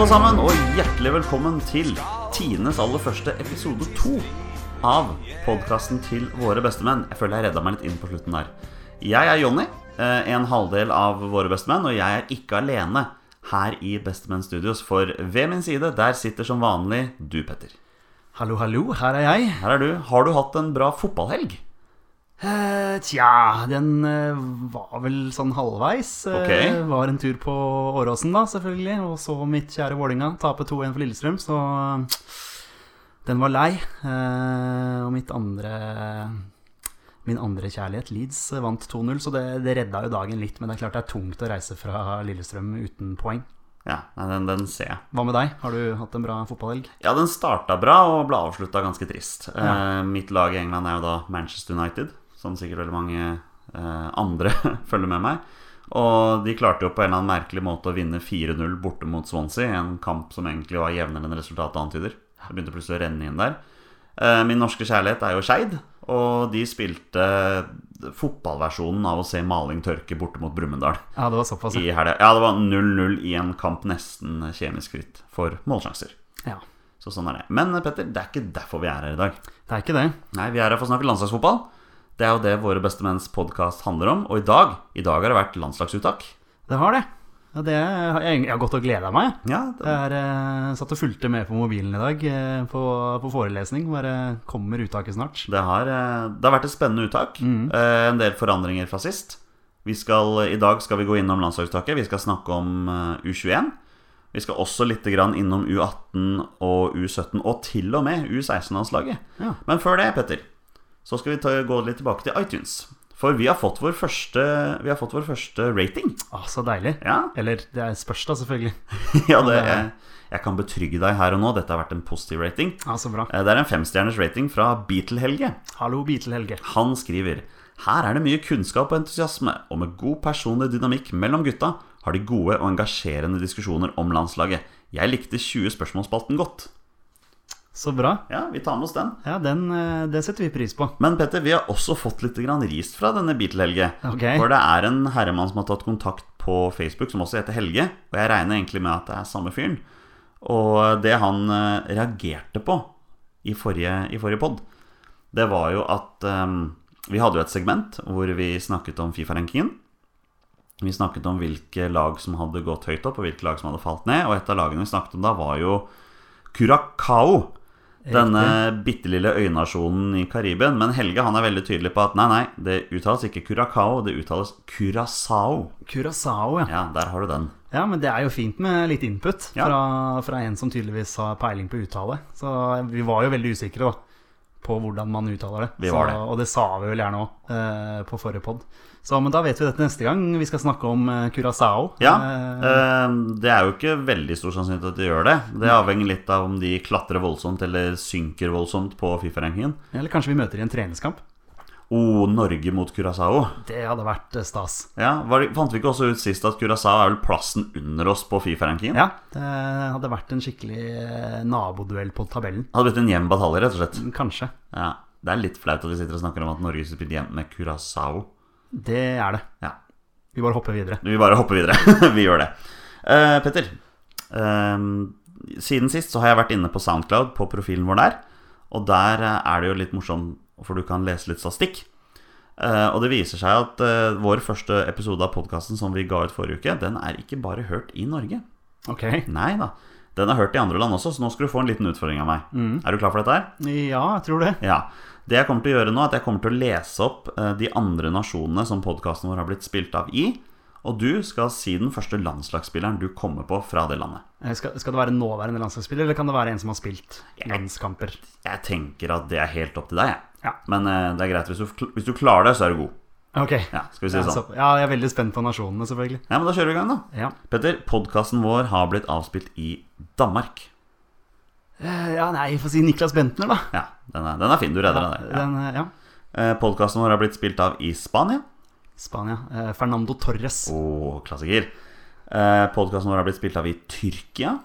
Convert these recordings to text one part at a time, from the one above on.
Alle sammen, og hjertelig velkommen til Tines aller første episode to av podkasten til våre bestemenn. Jeg føler jeg redda meg litt inn på slutten der. Jeg er Jonny, eh, en halvdel av våre bestemenn, og jeg er ikke alene her i Bestemenn Studios, for ved min side, der sitter som vanlig du, Petter. Hallo, hallo, her er jeg. Her er du. Har du hatt en bra fotballhelg? Eh, tja, den eh, var vel sånn halvveis. Okay. Var en tur på Åråsen, da, selvfølgelig. Og så mitt kjære Vålinga tape 2-1 for Lillestrøm, så eh, den var lei. Eh, og mitt andre Min andre kjærlighet, Leeds, eh, vant 2-0, så det, det redda jo dagen litt. Men det er klart det er tungt å reise fra Lillestrøm uten poeng. Ja, den, den ser jeg. Hva med deg? Har du hatt en bra fotballhelg? Ja, den starta bra og ble avslutta ganske trist. Eh, mitt lag i England er jo da Manchester United, som sikkert veldig mange eh, andre følger med meg. Og de klarte jo på en eller annen merkelig måte å vinne 4-0 borte mot Swansea, en kamp som egentlig var jevnere enn resultatet antyder. Det begynte plutselig å renne inn der. Eh, min norske kjærlighet er jo Skeid, og de spilte fotballversjonen av å se maling tørke borte mot Brumunddal Ja, det var såpass. i helga. Ja, det var 0-0 i en kamp nesten kjemisk fritt for målsjanser. Ja. Så sånn er det. Men Petter, det er ikke derfor vi er her i dag. Det er ikke det. Nei, vi er her for å snakke landslagsfotball. Det er jo det Våre bestemenns podkast handler om. Og i dag i dag har det vært landslagsuttak. Det har det. Ja, det har jeg, jeg har gått og gleda meg. Ja, Jeg det, er, eh, satt og fulgte med på mobilen i dag eh, på, på forelesning. Bare kommer uttaket snart. det, har, eh, det har vært et spennende uttak. Eh, En del forandringer fra sist. Vi skal, I dag skal vi gå innom landslagsuttaket. Vi skal snakke om eh, U21. Vi skal også litt grann innom U18 og U17, og til og med U16-landslaget. Ja. Men før det, Petter, så skal vi ta, gå litt tilbake til iTunes. For vi har fått vår første, vi har fått vår første rating. Ah, så deilig. Ja, Eller det er spørs, da, selvfølgelig. ja det, er, jeg kan betrygge deg her og nå. Dette har vært en positiv rating. Ja, Så bra. Eh, Det er en femstjerners rating fra Beatle-Helge. Hallo, Beatle-Helge. Han skriver Her er det mye kunnskap og entusiasme, og med god personlig dynamikk mellom gutta har de gode og engasjerende diskusjoner om landslaget. Jeg likte 20 spørsmålsspalten godt. Så bra. Ja, vi tar med oss den. Ja, den, eh, det setter vi pris på. Men Petter, vi har også fått litt grann ris fra denne Beatle-Helge. Okay. For det er en herremann som har tatt kontakt på Facebook, som også heter Helge. Og jeg regner egentlig med at det er samme fyren. Og det han eh, reagerte på i forrige, i forrige pod, det var jo at um, vi hadde jo et segment hvor vi snakket om Fifa-rankingen. Vi snakket om hvilke lag som hadde gått høyt opp, og hvilke lag som hadde falt ned. Og et av lagene vi snakket om da, var jo Curacao. Denne bitte lille øynasjonen i Karibien. Men Helge han er veldig tydelig på at nei, nei, det uttales ikke Curacao, det uttales Curacao. Curacao, ja. Ja, der har du den. Ja, men det er jo fint med litt input Ja. fra, fra en som tydeligvis har peiling på uttale. Så vi var jo veldig usikre, da. På hvordan man uttaler det. Vi var det. Og det sa vi vel gjerne òg eh, på forrige pod. Så men da vet vi dette neste gang. Vi skal snakke om Curacao. Curaçao. Ja, Eh, eh, det er jo ikke veldig stor sannsynlighet at de gjør det. Det avhenger litt av om de klatrer voldsomt eller synker voldsomt på Fifa-rankingen. eller kanskje vi møter i en treningskamp. Oh, Norge mot Curacao. Det hadde vært eh, stas. Ja, var, det- Fant vi ikke også ut sist at Curacao er vel plassen under oss på Fifa-rankingen? Ja, det hadde vært en skikkelig eh, naboduell på tabellen. Hadde blitt en jevn batalje, rett og slett. Kanskje. Ja, Det er litt flaut at vi sitter og snakker om at Norge spille jevnt med Curacao. Det er det. Ja, Vi bare hopper videre. Vi bare hopper videre. vi gjør det. Uh, Petter, eh, siden sist så har jeg vært inne på Soundcloud, på profilen vår der. Og der eh, er det jo litt morsomt, for du kan lese litt statistikk. Uh, og det viser seg at uh, vår første episode av podkasten som vi ga ut forrige uke, den er ikke bare hørt i Norge. Ok. Nei da. Den er hørt i andre land også, så nå skal du få en liten utfordring av meg. Er du klar for dette her? Ja, jeg tror det. Ja. Det jeg kommer til å gjøre nå, er at jeg kommer til å lese opp eh, de andre nasjonene som podkasten vår har blitt spilt av i. Og du skal si den første landslagsspilleren du kommer på fra det landet. Eh, Skal, skal det være nåværende landslagsspiller, eller kan det være en som har spilt landskamper? Jeg tenker at det er helt opp til deg, jeg. Ja. Men eh, det er greit. Hvis du, hvis du klarer det, så er du god. Ok. Ja, skal vi si det Ja, sånn? så, ja, jeg er veldig spent på nasjonene, selvfølgelig. Ja, men Da kjører vi i gang, da. Ja, Petter, podkasten vår har blitt avspilt i Danmark. Eh, ja nei, få si Niklas Bentner, da. Ja, den er, den er fin. Du redder den der. Ja. Den, eh, ja. Eh, podkasten vår har blitt spilt av i Spania. Spania. Fernando Torres. Å, klassiker. Eh, podkasten vår har blitt spilt av i Tyrkia.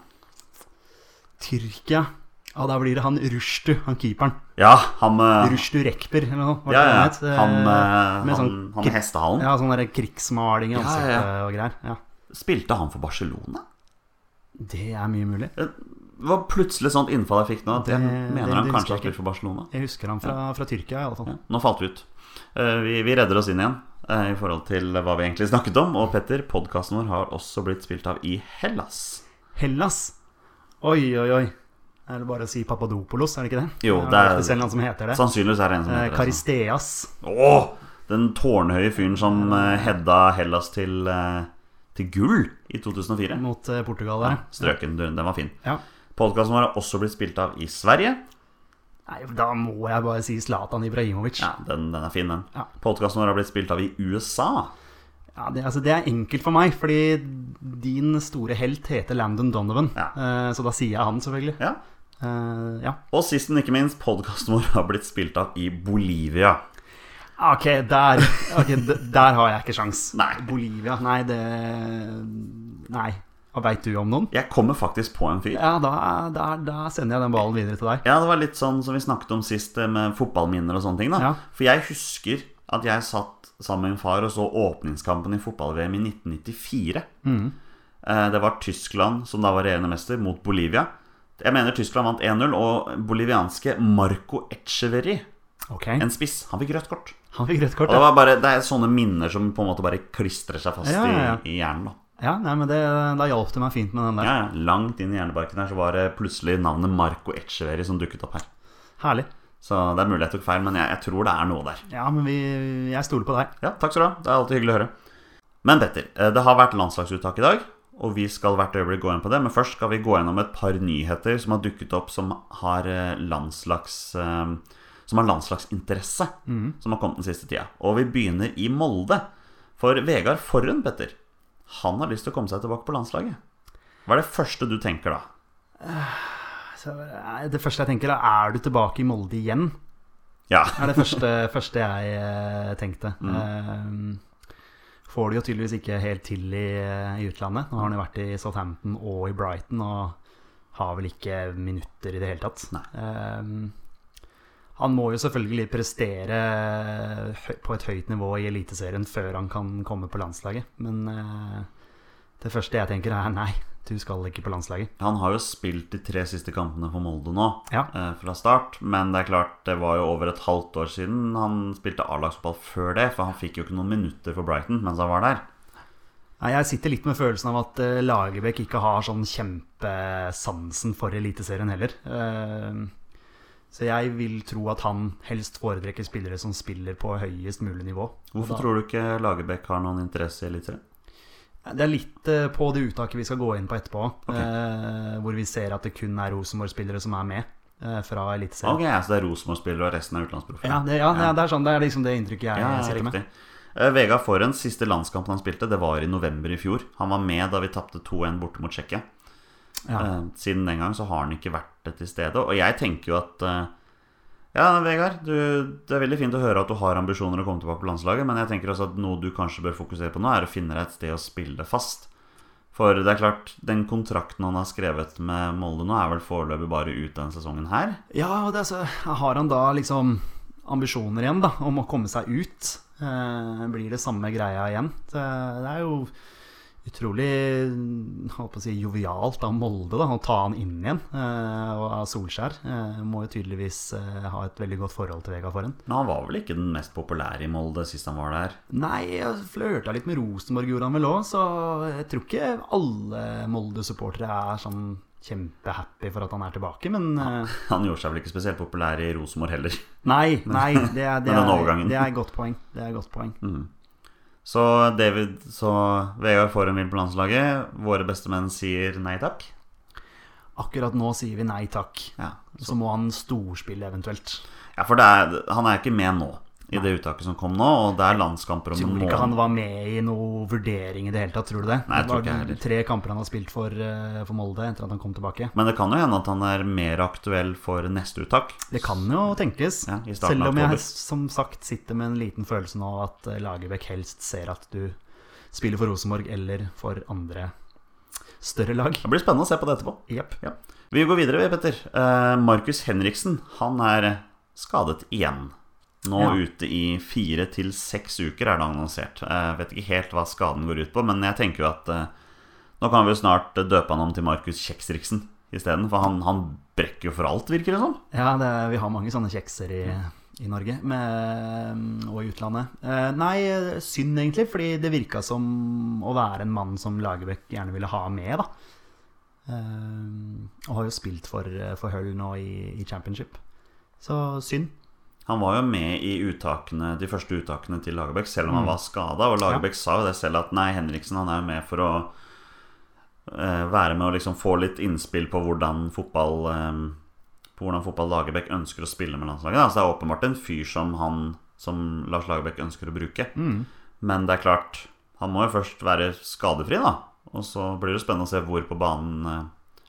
Tyrkia. Ja, da blir det han Rushtu, han keeperen. Ja, han Rushtu Rekper, eller noe. var Ja, det ja. Eh, Han, med han, sånn han med hestehalen. Ja, sånn krigsmaling i Ja, ansiktet ja. og greier. Ja. Spilte han for Barcelona? Det er mye mulig. Det var plutselig sånt innfall jeg fikk nå. At jeg Det- mener det- han det kanskje har spilt for Barcelona. Jeg husker han fra, fra Tyrkia, i alle fall. Ja, nå falt vi ut. Eh, Vi, vi redder oss inn igjen eh, i forhold til hva vi egentlig snakket om. Og Petter, podkasten vår har også blitt spilt av i Hellas. Hellas. Oi, oi, oi. Er det bare å si Papadopoulos, er det ikke det? Jo, det det er- en som heter det. Sannsynligvis er det en som Eh, heter det. Karisteas. Åh, den tårnhøye fyren som eh, hedda Hellas til, eh, til gull i 2004. Mot eh, Portugal der. Strøken, den var fin. Ja. Podkasten vår har også blitt spilt av i Sverige. Nei, da må jeg bare si Zlatan Ibrahimovic. Ja, den, den er fin, den. Ja. Podkasten vår har blitt spilt av i USA. Ja, det, altså, det er enkelt for meg, fordi din store helt heter Landon Donovan. Ja. Uh, så da sier jeg han, selvfølgelig. Ja. Uh, ja. Og sist, men ikke minst, podkasten vår har blitt spilt av i Bolivia. Ok, der, okay, der har jeg ikke sjans. Nei. Bolivia, nei, det Nei. Veit du om noen? Jeg kommer faktisk på en fyr. Ja, da, da, da sender jeg den ballen videre til deg. Ja, det var litt sånn som vi snakket om sist eh, med fotballminner og sånne ting. da Ja. For jeg husker at jeg satt sammen med min far og så åpningskampen i fotball-VM i 1994. Mm. Eh, Det var Tyskland, som da var regjerende mester, mot Bolivia. Jeg mener Tyskland vant 1-0, og bolivianske Marco Echeverri, Okay. en spiss, han fikk rødt kort. han fikk rødt kort. det, Ja, var bare, det er sånne minner som på en måte bare klistrer seg fast ja, ja. I, i hjernen. da ja nei, men det, da hjalp det meg fint med den der. ja. Langt inn i hjernebarken her så var det plutselig navnet Marco Echeveri som dukket opp her. Herlig. Så det er mulig jeg tok feil, men jeg, jeg tror det er noe der. Ja, men vi, jeg stoler på deg. Ja, takk skal du ha. Det er alltid hyggelig å høre. Men Petter, eh, det har vært landslagsuttak i dag, og vi skal hvert øyeblikk gå inn på det. Men først skal vi gå gjennom et par nyheter som har dukket opp som har eh, landslags... eh, Som har landslagsinteresse, som har kommet den siste tida. Og vi begynner i Molde. For Vegard Forren, Petter, han har lyst til å komme seg tilbake på landslaget. Hva er det første du tenker da? Eh, det første jeg tenker, er er du tilbake i Molde igjen? Ja, er det første, første jeg eh, tenkte. Mm. får det jo tydeligvis ikke helt til i, eh, i utlandet. Nå har han jo vært i Southampton og i Brighton og har vel ikke minutter i det hele tatt. Nei. Eh, han må jo selvfølgelig prestere på et høyt nivå i Eliteserien før han kan komme på landslaget. Men eh, det første jeg tenker, er nei, du skal ikke på landslaget. Han har jo spilt de tre siste kampene for Molde nå Ja. eh, fra start. Men det er klart, det var jo over et halvt år siden han spilte A-lagsfotball før det. For han fikk jo ikke noen minutter for Brighton mens han var der. Nei, Jeg sitter litt med følelsen av at uh, Lagerbäck ikke har sånn kjempesansen for Eliteserien heller. Eh, så jeg vil tro at han helst foretrekker spillere som spiller på høyest mulig nivå. Hvorfor tror du ikke Lagerbäck har noen interesse i Eliteserien? Det er litt eh, på det uttaket vi skal gå inn på etterpå, okay. eh, hvor vi ser at det kun er Rosenborg-spillere som er med eh, fra Eliteserien. Ok, ja, Så det er Rosenborg-spillere og resten er utenlandsproffer? Ja, det, ja, det er- sånn, det er liksom det inntrykket jeg Ja, ja, sitter med. Uh, Vegard Forens siste landskampen han spilte, det var i november i fjor. Han var med da vi tapte 2-1 borte mot Tsjekkia. Ja. Eh, Siden den gang så har han ikke vært til stede. Og jeg tenker jo at eh, Ja, Vegard, du, det er veldig fint å høre at du har ambisjoner å komme tilbake på landslaget, men jeg tenker også at noe du kanskje bør fokusere på nå, er å finne deg et sted å spille fast. For det er klart, den kontrakten han har skrevet med Molde nå, er vel foreløpig bare ut denne sesongen her. Ja, og det, er så, har han da liksom ambisjoner igjen da, om å komme seg ut? Eh, blir det samme greia igjen? Det, det er jo utrolig holdt på å si, jovialt av Molde da, å ta han inn igjen. eh, og av Solskjær. Eh, må jo tydeligvis eh, ha et veldig godt forhold til Vegard Forhen. Men han var vel ikke den mest populære i Molde sist han var der? Nei, jeg flørta litt med Rosenborg, gjorde han vel òg, så jeg tror ikke alle Molde-supportere er sånn kjempehappy for at han er tilbake, men eh, Han gjorde seg vel ikke spesielt populær i Rosenborg heller. Nei, nei, det er, det, er, det er godt poeng. Det er godt poeng. Så David, så Vegard får en vil på landslaget. Våre bestemenn sier nei takk. Akkurat nå sier vi nei takk. Ja, Så må han storspille eventuelt. ja for er, han er ikke med nå i det uttaket som kom nå, og det er landskamper om Tror ikke han var med i noen vurdering i det hele tatt, tror du det? Nei, jeg tror ikke ikke Det var heller. tre kamper han har spilt for, eh, for Molde etter at han kom tilbake. Men det kan jo hende at han er mer aktuell for neste uttak. Det kan jo tenkes. Ja, Selv om jeg som sagt sitter med en liten følelse nå at eh, Lagerbäck helst ser at du spiller for Rosenborg eller for andre større lag. Det blir spennende å se på det etterpå. Yep. Ja. Vi går videre, Petter. Eh, Markus Henriksen han er skadet igjen. Nå Ja. ute i fire til seks uker er det annonsert. Jeg vet ikke helt hva skaden går ut på, men jeg tenker jo at eh, Nå kan vi jo snart døpe han om til Markus Kjeksriksen isteden, for han, han brekker jo for alt, virker det som. Ja, det, vi har mange sånne kjekser i, i Norge med, og i utlandet. Eh, nei, synd egentlig, fordi det virka som å være en mann som Lagerbäck gjerne ville ha med, da. Eh, og har jo spilt for, for Hull nå i, i championship. Så synd. Han var jo med i uttakene, de første uttakene til Lagerbäck, selv om han var skada. Og Lagerbäck sa jo det selv, at nei, Henriksen han er jo med for å eh, være med og liksom få litt innspill på hvordan fotball eh, På hvordan fotball Lagerbäck ønsker å spille med landslaget. Da. Så det er åpenbart en fyr som han Som Lars Lagerbäck ønsker å bruke. Men det er klart, han må jo først være skadefri, da. Og så blir det spennende å se hvor på banen eh,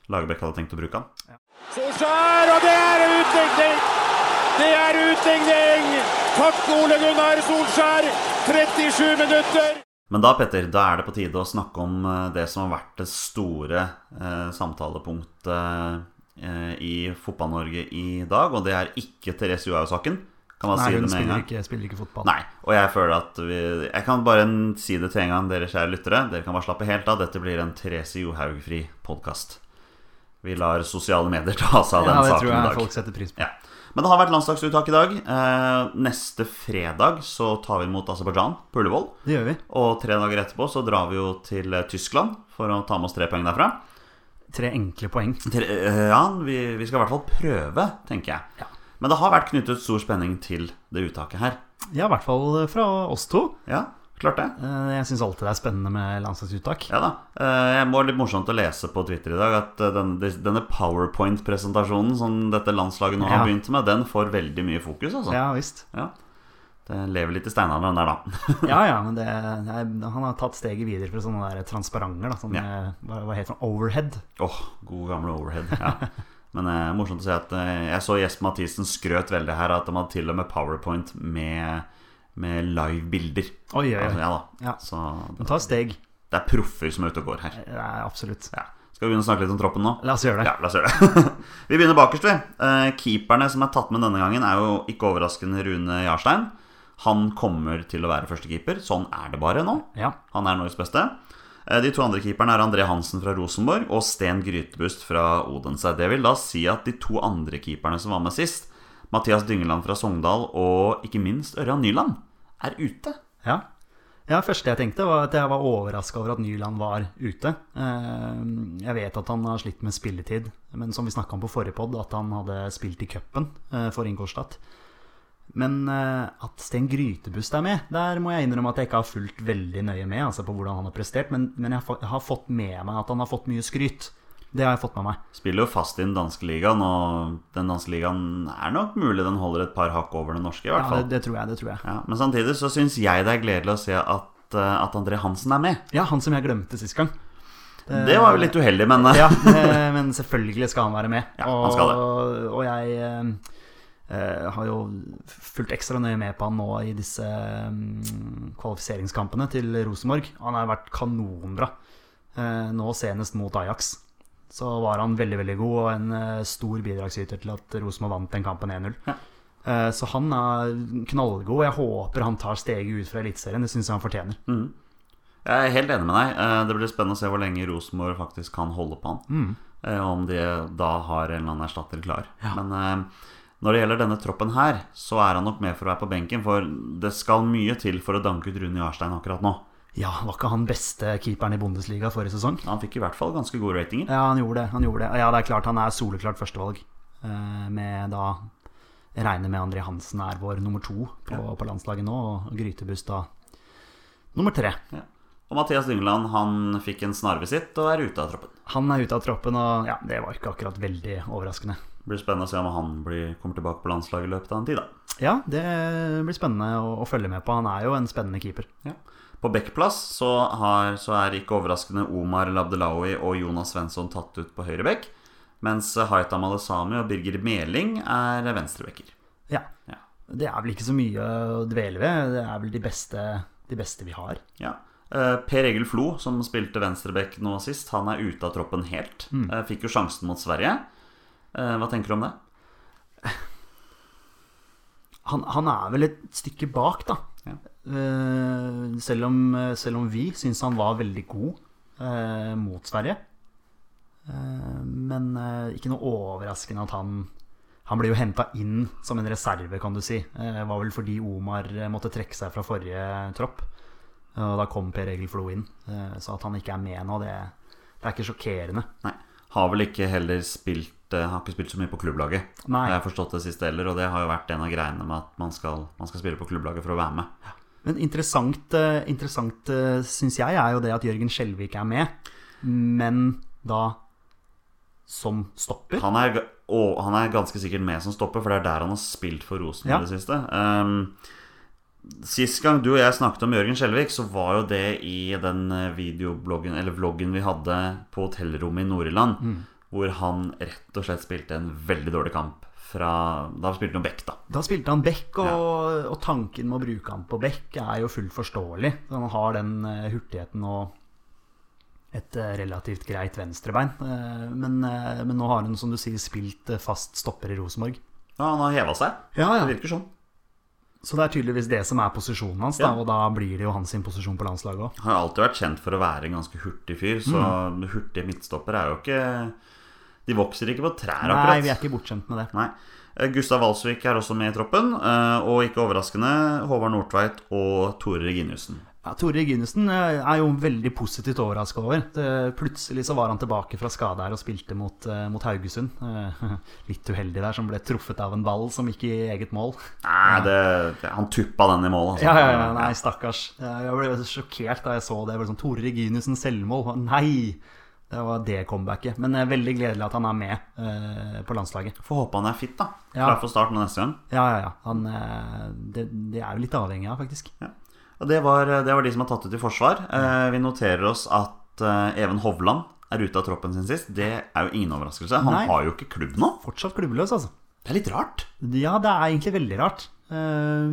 Lagerbäck hadde tenkt å bruke han. Solskjær, og det er utligning! Det er utligning! Takk, Ole Gunnar Solskjær. 37 minutter. Men da Petter, da er det på tide å snakke om eh, det som har vært det store eh, samtalepunktet eh, i Fotball-Norge i dag. Og det er ikke Therese Johaug-saken. Kan man Nei, si det med en gang? ikke, spiller ikke fotball. Nei. Og jeg føler at vi Jeg kan bare si det til en gang, dere kjære lyttere. Dere kan bare slappe helt av. Dette blir en Therese Johaug-fri podkast. Vi lar sosiale medier ta seg av den saken i dag. Ja, det tror jeg folk setter pris på. Ja. Men det har vært landslagsuttak i dag. Eh, neste fredag så tar vi imot Aserbajdsjan på Ullevål. Det gjør vi. Og tre dager etterpå så drar vi jo til eh, Tyskland for å ta med oss tre poeng derfra. Tre enkle poeng. Tre, eh, ja, vi, vi skal i hvert fall prøve, tenker jeg. Ja. Men det har vært knyttet stor spenning til det uttaket her. Ja, i hvert fall fra oss to. Ja, klart det. Eh, Jeg syns alltid det er spennende med landslagsuttak. Ja da. Det Jeg må litt morsomt å lese på Twitter i dag at eh, denne, denne powerpoint-presentasjonen som dette landslaget nå har Ja. begynt med, den får veldig mye fokus, altså. Ja visst. Ja. Det lever litt i steinalderen der, da. Ja ja, men det, han har tatt steget videre fra sånne der transparenter. Da, sånne, hva, hva heter det? Overhead. Åh, god gamle overhead. Ja. Men eh, morsomt å se at eh, jeg så Jesper Mathisen skrøt veldig her at de hadde til og med powerpoint med, med live bilder. Oi, oi, oi. Altså, ja da. Ja. Så Men ta steg. det er proffer som er ute og går her. Det er absolutt. Ja. Skal vi begynne å snakke litt om troppen nå? La oss gjøre det. Ja, la oss gjøre det. vi begynner bakerst, vi. Eh, keeperne som er tatt med denne gangen, er jo ikke overraskende Rune Jarstein. Han kommer til å være førstekeeper. Sånn er det bare nå. Ja. Han er Norges beste. Eh, De to andre keeperne er André Hansen fra Rosenborg og Sten Grytebust fra Odense. Det vil da si at de to andre keeperne som var med sist, Mathias Dyngeland fra Sogndal og ikke minst Ørjan Nyland, er ute. Ja. Ja, første jeg tenkte var at jeg var overraska over at Nyland var ute. Eh, Jeg vet at han har slitt med spilletid, men som vi snakka om på forrige pod, at han hadde spilt i cupen eh, for Ingolstadt. Men eh, at Sten Grytebust er med, der må jeg innrømme at jeg ikke har fulgt veldig nøye med altså på hvordan han har prestert, men, men jeg har fått med meg at han har fått mye skryt. Det har jeg fått med meg. Spiller jo fast i den danske ligaen, og den danske ligaen er nok mulig den holder et par hakk over den norske, i hvert Ja, fall. det, det tror jeg. det tror jeg Ja, men samtidig så syns jeg det er gledelig å se at, eh, at André Hansen er med. Ja, han som jeg glemte sist gang. Det var jo litt uheldig, men eh, Ja, eh, men selvfølgelig skal han være med. Ja, han skal det. Og, og jeg eh, har jo fulgt ekstra nøye med på han nå i disse um, kvalifiseringskampene til Rosenborg. Han har vært kanonbra. Uh, nå senest mot Ajax. Så var han veldig veldig god og en eh, stor bidragsyter til at Rosenborg vant den kampen 1-0. Ja. Eh, så han er knallgod. Jeg håper han tar steget ut fra Eliteserien. Det syns jeg han fortjener. Jeg er helt enig med deg. Eh, Det blir spennende å se hvor lenge Rosenborg faktisk kan holde på han. Mm. Om de da har en eller annen erstatter klar. Men eh, når det gjelder denne troppen her, så er han nok med for å være på benken. For det skal mye til for å danke ut Rune Jarstein akkurat nå. Ja, var ikke han beste keeperen i Bundesliga forrige sesong? Han fikk i hvert fall ganske gode ratinger. Ja, han gjorde det. han gjorde det Ja, det er klart han er soleklart førstevalg. Eh, med da Jeg regner med André Hansen er vår nummer to på, på landslaget nå, og Grytebust da nummer tre. Ja. Og Mathias Dyngeland han fikk en snarvisitt og er ute av troppen. Han er ute av troppen, og ja, det var ikke akkurat veldig overraskende. Det blir spennende å se om han blir, kommer tilbake på landslaget i løpet av en tid. da Ja, det blir spennende å, å følge med på. Han er jo en spennende keeper. Ja. På backplass så, har, så er ikke overraskende Omar Labdelawi og Jonas Svensson tatt ut på høyre back. mens Haitam Alesami og Birger Meling er venstrebekker. Ja. Ja. Det er vel ikke så mye å dvele ved. Det er vel de beste, de beste vi har. Ja. Eh, Per Egil Flo, som spilte venstrebekk nå sist, han er ute av troppen helt. Mm. Fikk jo sjansen mot Sverige. Eh, Hva tenker du om det? Han, han er vel et stykke bak, da. Ja. Eh, selv, om, selv om vi syns han var veldig god eh, mot Sverige. Eh, men eh, ikke noe overraskende at han Han ble jo henta inn som en reserve, kan du si. Eh, var vel fordi Omar eh, måtte trekke seg fra forrige tropp. Og da kom Per Egil Flo inn. Eh, så at han ikke er med nå, det, det er ikke sjokkerende. Nei. Har vel ikke heller spilt eh, Har ikke spilt så mye på klubblaget. Nei. Har jeg forstått det siste heller, og det har jo vært en av greiene med at man skal, man skal spille på klubblaget for å være med. Men interessant, eh, interessant syns jeg, er jo det at Jørgen Skjelvik er med. Men da som stopper. Han er, og han er ganske sikkert med som stopper, for det er der han har spilt for Rosenborg Ja. i det siste. Um, Sist gang du og jeg snakket om Jørgen Skjelvik, så var jo det i den eh, videobloggen Eller vloggen vi hadde på hotellrommet i Nord-Irland, Mm. hvor han rett og slett spilte en veldig dårlig kamp fra Da spilte han back, da. Da spilte han back, og, og tanken med å bruke han på back er jo fullt forståelig. Han har den eh, hurtigheten og et eh, relativt greit venstrebein. Eh, Men, men nå har han, som du sier, spilt fast stopper i Rosenborg. Ja, han har heva seg. Ja, ja. Det virker sånn. Så det er tydeligvis det som er posisjonen hans, da, og da blir det jo hans posisjon på landslaget òg. Han har alltid vært kjent for å være en ganske hurtig fyr, så Mm. hurtige midtstoppere er jo ikke De vokser ikke på trær, akkurat. Nei, vi er ikke bortskjemt med det. Nei. Eh, Gustav Walsvik er også med i troppen, eh, og ikke overraskende Håvard Nordtveit og Tore Reginiussen. Ja, Tore Reginussen eh, er jo veldig positivt overraska over. Det, plutselig så var han tilbake fra skade her og spilte mot, mot Haugesund. Litt uheldig der, som ble truffet av en ball som gikk i eget mål. Nei, det, det, han tuppa den i mål, altså. Ja, ja, ja, nei, stakkars. Jeg ble sjokkert da jeg så det. Jeg ble sånn, Tore Reginiussen selvmål. Nei! Det var det comebacket. Men det er veldig gledelig at han er med eh, på landslaget. Får håpe han er fit, da. Ja. Klar for start nå neste gang. Ja, ja, ja. Han, eh, det, det er jo litt avhengig av, faktisk. Ja. Og det var, det var de som har tatt ut i forsvar. Eh, vi noterer oss at eh, Even Hovland er ute av troppen sin sist. Det er jo ingen overraskelse. Han Nei. har jo ikke klubb nå. Fortsatt klubbløs, altså. Det er litt rart. Ja, det er egentlig veldig rart. Uh,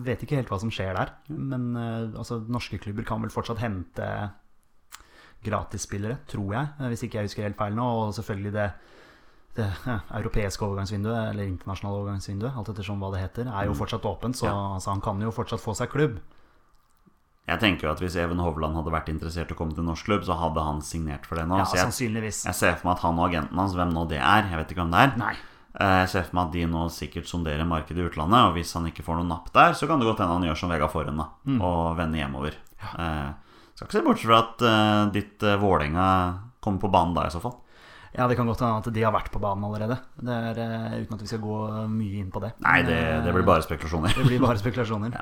vet ikke helt hva som skjer der. Men uh, altså, norske klubber kan vel fortsatt hente gratisspillere, tror jeg. eh, Hvis ikke jeg husker helt feil nå. Og selvfølgelig det, det ja, europeiske overgangsvinduet, eller internasjonale overgangsvinduet, alt ettersom hva det heter, er jo fortsatt åpent. Så Ja. altså, han kan jo fortsatt få seg klubb. Jeg tenker jo at Hvis Even Hovland hadde vært interessert i å komme til norsk klubb, så hadde han signert for det nå. Ja, så jeg, sannsynligvis. jeg ser for meg at han og agenten hans, hvem nå det er Jeg vet ikke hvem det er. Nei. Eh, Jeg ser for meg at de nå sikkert sonderer markedet i utlandet, og hvis han ikke får noe napp der, så kan det godt hende han gjør som Vegard Forhen Mm. og vender hjemover. Eh, skal ikke se bort fra at uh, ditt uh, Vålerenga kommer på banen da, i så fall. Ja, det kan godt hende at de har vært på banen allerede. Det er, uh, uten at vi skal gå mye inn på det. Nei, det, det blir bare spekulasjoner. Det blir bare spekulasjoner.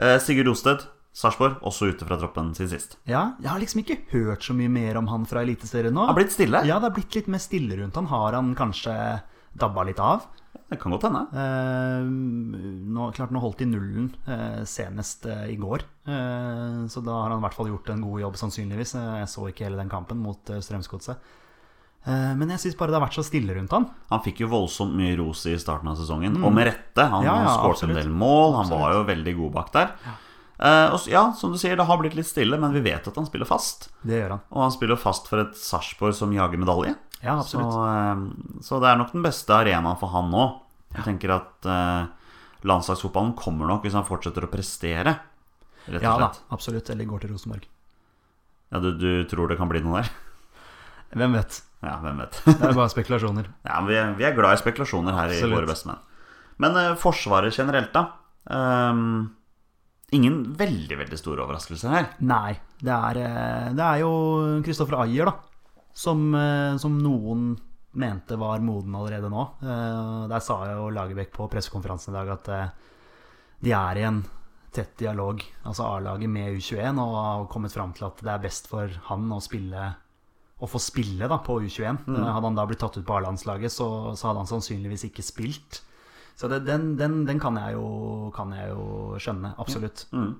Eh, Sigurd Osted, Sarpsborg, også ute fra troppen siden sist. Ja, jeg har liksom ikke hørt så mye mer om han fra Eliteserien nå. Har blitt stille. Ja, det har blitt litt mer stille rundt han. Har han kanskje dabba litt av? Det kan godt hende. Eh, nå, klart nå holdt de nullen eh, senest eh, i går, eh, så da har han i hvert fall gjort en god jobb, sannsynligvis. Eh, jeg så ikke hele den kampen mot eh, Strømsgodset. Men jeg syns bare det har vært så stille rundt han. Han fikk jo voldsomt mye ros i starten av sesongen, og med rette. Han, Mm. Ja, ja, skåret en del mål, han var jo veldig god bak der. Eh, og ja, som du sier, det har blitt litt stille, men vi vet at han spiller fast. Det gjør han. Og han spiller fast for et Sarpsborg som jager medalje. Ja, absolutt. Så, så det er nok den beste arenaen for han nå. Jeg tenker at eh, landslagsfotballen kommer nok hvis han fortsetter å prestere, rett Ja og da, absolutt. Eller går til Rosenborg. Ja, du, du tror det kan bli noe der? Hvem vet. Ja, hvem vet. Det er bare spekulasjoner. Ja, vi, er- vi er glad i spekulasjoner her i Våre bestemenn. Men eh, Forsvaret generelt, da. Um, ingen veldig, veldig store overraskelser her. Nei. Det er, eh, det er jo Kristoffer Ayer, da. Som, eh, som noen mente var moden allerede nå. Eh, Der sa jo Lagerbäck på pressekonferansen i dag at eh, de er i en tett dialog, altså A-laget med U21, og har kommet fram til at det er best for han å spille å få spille da på U21. Mm. Hadde han da blitt tatt ut på A-landslaget, så, så hadde han sannsynligvis ikke spilt. Så det, den, den, den kan, jeg jo, kan jeg jo skjønne, absolutt. Mm.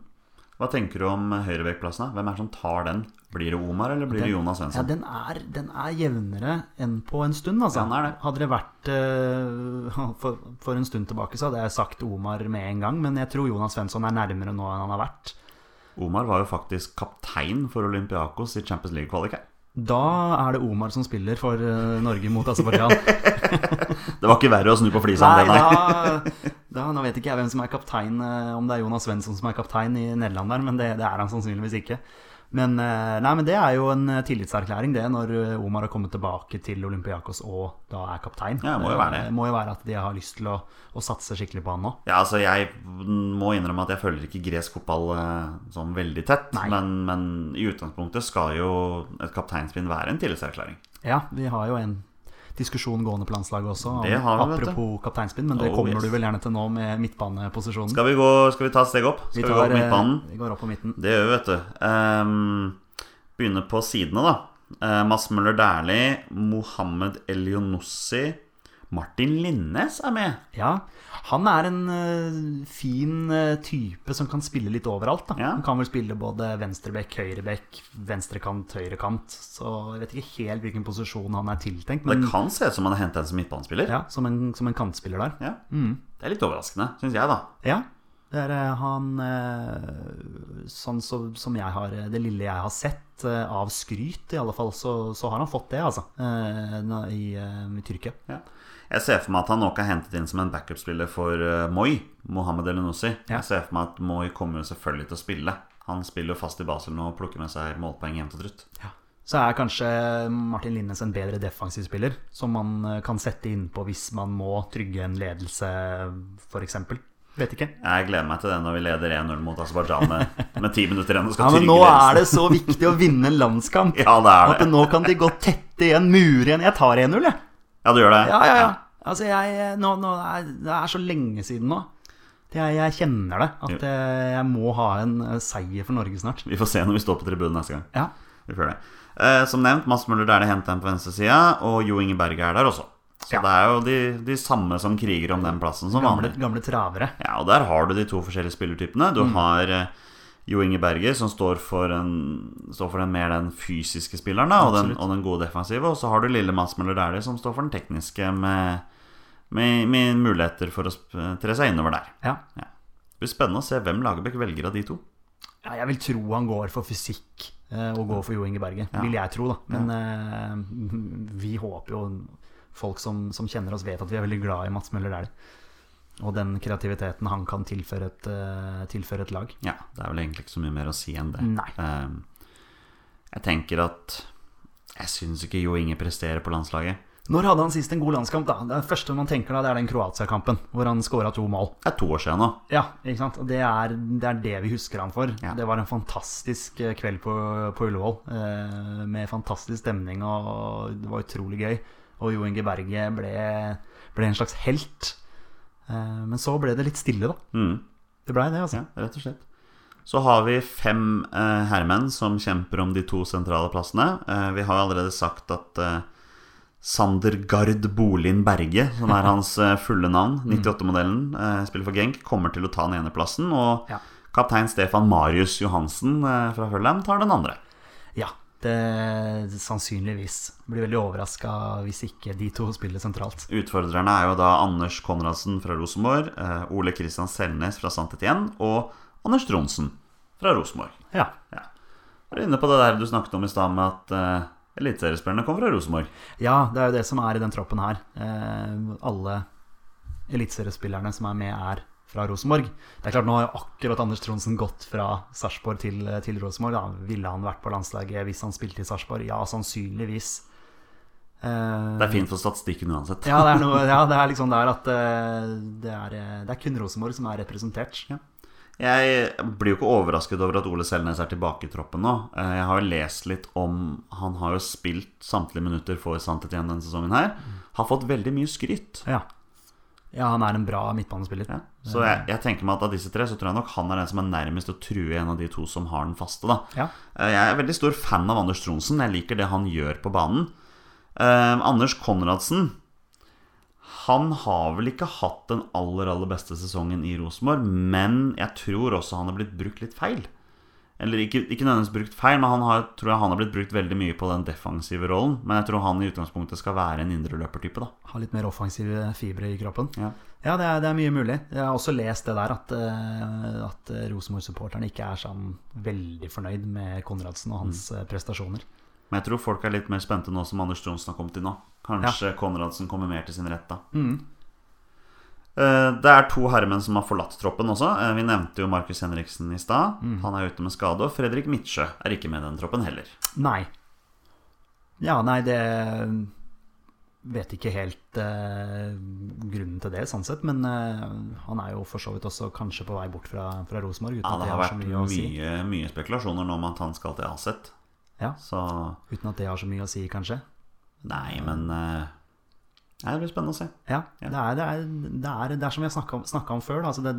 Hva tenker du om høyrebekkplassene? Hvem er det som tar den? Blir det Omar, eller blir det Jonas Ja, Svensson? den er, den er jevnere enn på en stund, altså. Ja, den det. Hadde det vært uh, for, for en stund tilbake, så hadde jeg sagt Omar med en gang. Men jeg tror Jonas Svensson er nærmere nå enn han har vært. Omar var jo faktisk kaptein for Olympiakos i Champions League-kvalik her. Da er det Omar som spiller for eh, Norge mot Aserbajdsjan. Det var ikke verre å snu på flisa enn det, nei. da, da, nå vet ikke jeg hvem som er kaptein, eh, om det er Jonas Svensson som er kaptein i Nederland der, men det, det er han sannsynligvis ikke. Men, eh, nei, men det er jo en eh, tillitserklæring, det, når eh, Omar har kommet tilbake til Olympiakos og da er kaptein. Ja, det må jo være det. Det må jo være at de har lyst til å, å satse skikkelig på han nå. Ja, altså Jeg må innrømme at jeg følger ikke gresk fotball sånn veldig tett. Men, men i utgangspunktet skal jo et kapteinspinn være en tillitserklæring. Ja, vi har jo en diskusjon gående på landslaget også, om, vi, apropos kapteinspinn, men det Oh, kommer yes. du vel gjerne til nå med midtbaneposisjonen. Skal vi, gå, skal vi ta et steg opp? Skal vi, gå tar, på eh, midtbanen? Vi går opp på midten. Det gjør vi, vet du. Um, begynner på sidene, da. Uh, Mads Møller Dæhlie, Mohammed Elionossi, Martin Linnes er med. Ja, han er en uh, fin uh, type som kan spille litt overalt. Da. Ja. Han kan vel spille både venstrebekk, høyrebekk, venstrekant, høyrekant. Så jeg vet ikke helt hvilken posisjon han er tiltenkt, Men... Det kan se ut som han er hentet en som midtbanespiller. ja, som, en, som en kantspiller der. Ja. Det er litt overraskende, syns jeg, da. Ja, det er eh, han Sånn så, som jeg har Det lille jeg har sett av skryt, i alle fall, så, så har han fått det, altså. I, i Tyrkia. Ja. Jeg ser for meg at han nok er hentet inn som en backup-spiller for uh, Moi, Mohammed Elenossi. Ja. Jeg ser for meg at Moi kommer jo selvfølgelig til å spille. Han spiller jo fast i Basel nå og plukker med seg målpoeng jevnt og trutt. Så er kanskje Martin Linnes en bedre defensiv spiller, som man eh, kan sette innpå hvis man må trygge en ledelse, f.eks. Vet ikke. Jeg gleder meg til det når vi leder 1-0 mot Aserbajdsjan med, med ti minutter igjen Ja, men nå er det så viktig å vinne en landskamp. Ja, det er At nå kan de gå tette igjen, mure igjen. Jeg tar 1-0, jeg. Ja, du gjør det? Ja, ja, ja. Altså, jeg, nå, nå er, det er så lenge siden nå. Det er, jeg kjenner det. At jeg, jeg må ha en eh, seier for Norge snart. Vi får se når vi står på tribunen neste gang. Ja. Vi får det. Eh, som nevnt, Mads Møller det henter en på venstresida, og Jo Inge Berge er der også. Så Ja. det er jo de, de samme som kriger om den plassen som Gamle, vanlig. gamle travere. Ja, og der har du de to forskjellige spillertypene. Mm. Du har eh, Jo Inge Berger, som står for, en, står for den, mer den fysiske spilleren, da, og, den, og den gode defensive. Og så har du lille Mads Møller Dæhlie, som står for den tekniske, med, med, med muligheter for å tre seg innover der. Ja. Ja. Det blir spennende å se hvem Lagerbäck velger av de to. ja. Jeg vil tro han går for fysikk eh, og går for Jo Inge Berge. Vil jeg tro, da. Men uh, vi håper jo Folk som, som kjenner oss, vet at vi er veldig glad i Mats Møller Dæhlie. Og den kreativiteten han kan tilføre et, eh, tilføre et lag. Ja, det er vel egentlig ikke så mye mer å si enn det. Nei. Ehm, jeg tenker at Jeg syns ikke Jo Inge presterer på landslaget. Når hadde han sist en god landskamp? da? Det første man tenker da, det er den Kroatia-kampen, hvor han skåra to mål. Det er to år siden nå. Ja, ikke sant? Det er, det er det vi husker han for. Ja. Det var en fantastisk eh, kveld på, på Ullevål, eh, med fantastisk stemning, og det var utrolig gøy. Og Jo Inge Berge ble, ble en slags helt. Eh, men så ble det litt stille, da. Mm. Det blei det, altså. Ja, rett og slett. Så har vi fem eh, herremenn som kjemper om de to sentrale plassene. Eh, vi har allerede sagt at eh, Sander Gard Bolin Berge, som er hans eh, fulle navn, 98-modellen, eh, spiller for Genk, kommer til å ta den ene plassen. Og Ja. kaptein Stefan Marius Johansen fra Følheim tar den andre. Det sannsynligvis. Blir veldig overraska hvis ikke de to spiller sentralt. Utfordrerne er jo da Anders Konradsen fra Rosenborg, eh, Ole Kristian Selnes fra Santet igjen og Anders Tronsen fra Rosenborg. Ja. Ja. Er du inne på det der du snakket om i stad med at uh, eliteseriespillerne kommer fra Rosenborg? Ja, det er jo det som er i den troppen her. Uh, alle eliteseriespillerne som er med, er fra Rosenborg. Det er klart, Nå har akkurat Anders Tronsen gått fra Sarpsborg til, til Rosenborg. Ville han vært på landslaget hvis han spilte i Sarpsborg? Ja, sannsynligvis. Eh, Det er fint for statistikken uansett. Ja, det er, noe, ja, det er liksom der at eh, det er, eh, det er kun Rosenborg som er representert. Jeg blir jo ikke overrasket over at Ole Selnes er tilbake i troppen nå. Jeg har jo lest litt om Han har jo spilt samtlige minutter for Santetjen denne sesongen her. Har fått veldig mye skryt. Ja. Ja, han er en bra midtbanespiller. Ja. Så jeg, jeg tenker meg at av disse tre så tror jeg nok han er den som er nærmest å true en av de to som har den faste. da Ja. Eh, Jeg er veldig stor fan av Anders Tronsen. Jeg liker det han gjør på banen. Eh, Anders Konradsen Han har vel ikke hatt den aller aller beste sesongen i Rosenborg, men jeg tror også han har blitt brukt litt feil. Eller ikke, ikke nødvendigvis brukt feil, men han har, tror jeg han har blitt brukt veldig mye på den defensive rollen. Men jeg tror han i utgangspunktet skal være en indreløpertype. Har litt mer offensive fibre i kroppen. Ja. Ja, det er, det er mye mulig. Jeg har også lest det der at, eh, at Rosenborg-supporterne ikke er sånn veldig fornøyd med Konradsen og hans mm. prestasjoner. Men jeg tror folk er litt mer spente nå som Anders Johnsen har kommet inn nå. Kanskje Konradsen kommer mer til sin rett da. Eh, Det er to herremenn som har forlatt troppen også. Eh, Vi nevnte jo Markus Henriksen i stad. Han er ute med skade. Og Fredrik Midtsjø er ikke med i den troppen heller. Nei. Ja, nei, det Vet ikke helt eh, grunnen til det, sånn sett. Men eh, han er jo for så vidt også kanskje på vei bort fra, fra Rosenborg. Ja, det har vært mye å si. mye, mye spekulasjoner nå om at han skal til Aset. Ja, Så Uten at det har så mye å si, kanskje. nei, men eh, Det blir spennende å se. Ja, Ja. Det, er, det, er, det, er, det er som vi har snakka om, før. Altså det,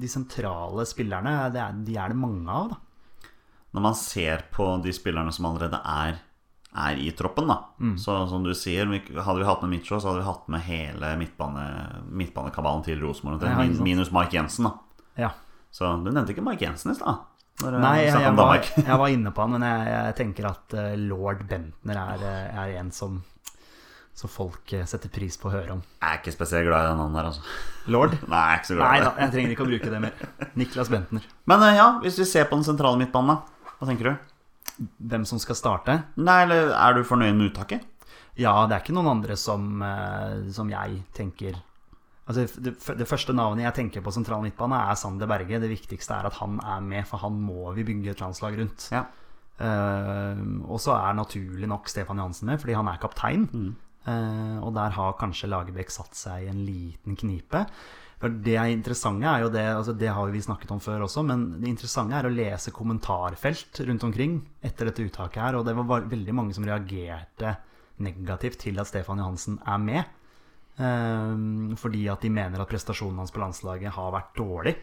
de sentrale spillerne, det er, de er det mange av. da. Når man ser på de spillerne som allerede er, i troppen, da. Mm. Så som du sier, hadde vi hatt med Mitcho, så hadde vi hatt med hele midtbane, midtbanekabalen til Rosenborg. Ja, minus Mike Jensen, da. Ja. Så du nevnte ikke Mike Jensen i stad? Nei, jeg, jeg, var, jeg var inne på han, men jeg, jeg tenker at uh, lord Bentner er, eh, er en som, som folk eh, setter pris på å høre om. Jeg er ikke spesielt glad i den navnet der, altså. Lord? Nei, jeg er ikke så glad Nei i da, det. jeg trenger ikke å bruke det mer. Niklas Bentner. Men eh, ja, hvis vi ser på den sentrale midtbanen, da. Hva tenker du? Hvem som skal starte? Nei, eller er du fornøyd med uttaket? Ja, det er ikke noen andre som, eh, som jeg tenker Altså, det, det første navnet jeg tenker på sentral midtbane, er Sander Berge. Det viktigste er at han er med, for han må vi bygge et landslag rundt. Ja. Uh, og så er naturlig nok Stefan Johansen med, fordi han er kaptein. Eh, og der har kanskje Lagerbäck satt seg i en liten knipe. For Det er interessante er jo det altså Det har vi snakket om før også, men det interessante er å lese kommentarfelt rundt omkring etter dette uttaket her. Og det var veldig mange som reagerte negativt til at Stefan Johansen er med. Eh, fordi at de mener at prestasjonen hans på landslaget har vært dårlig.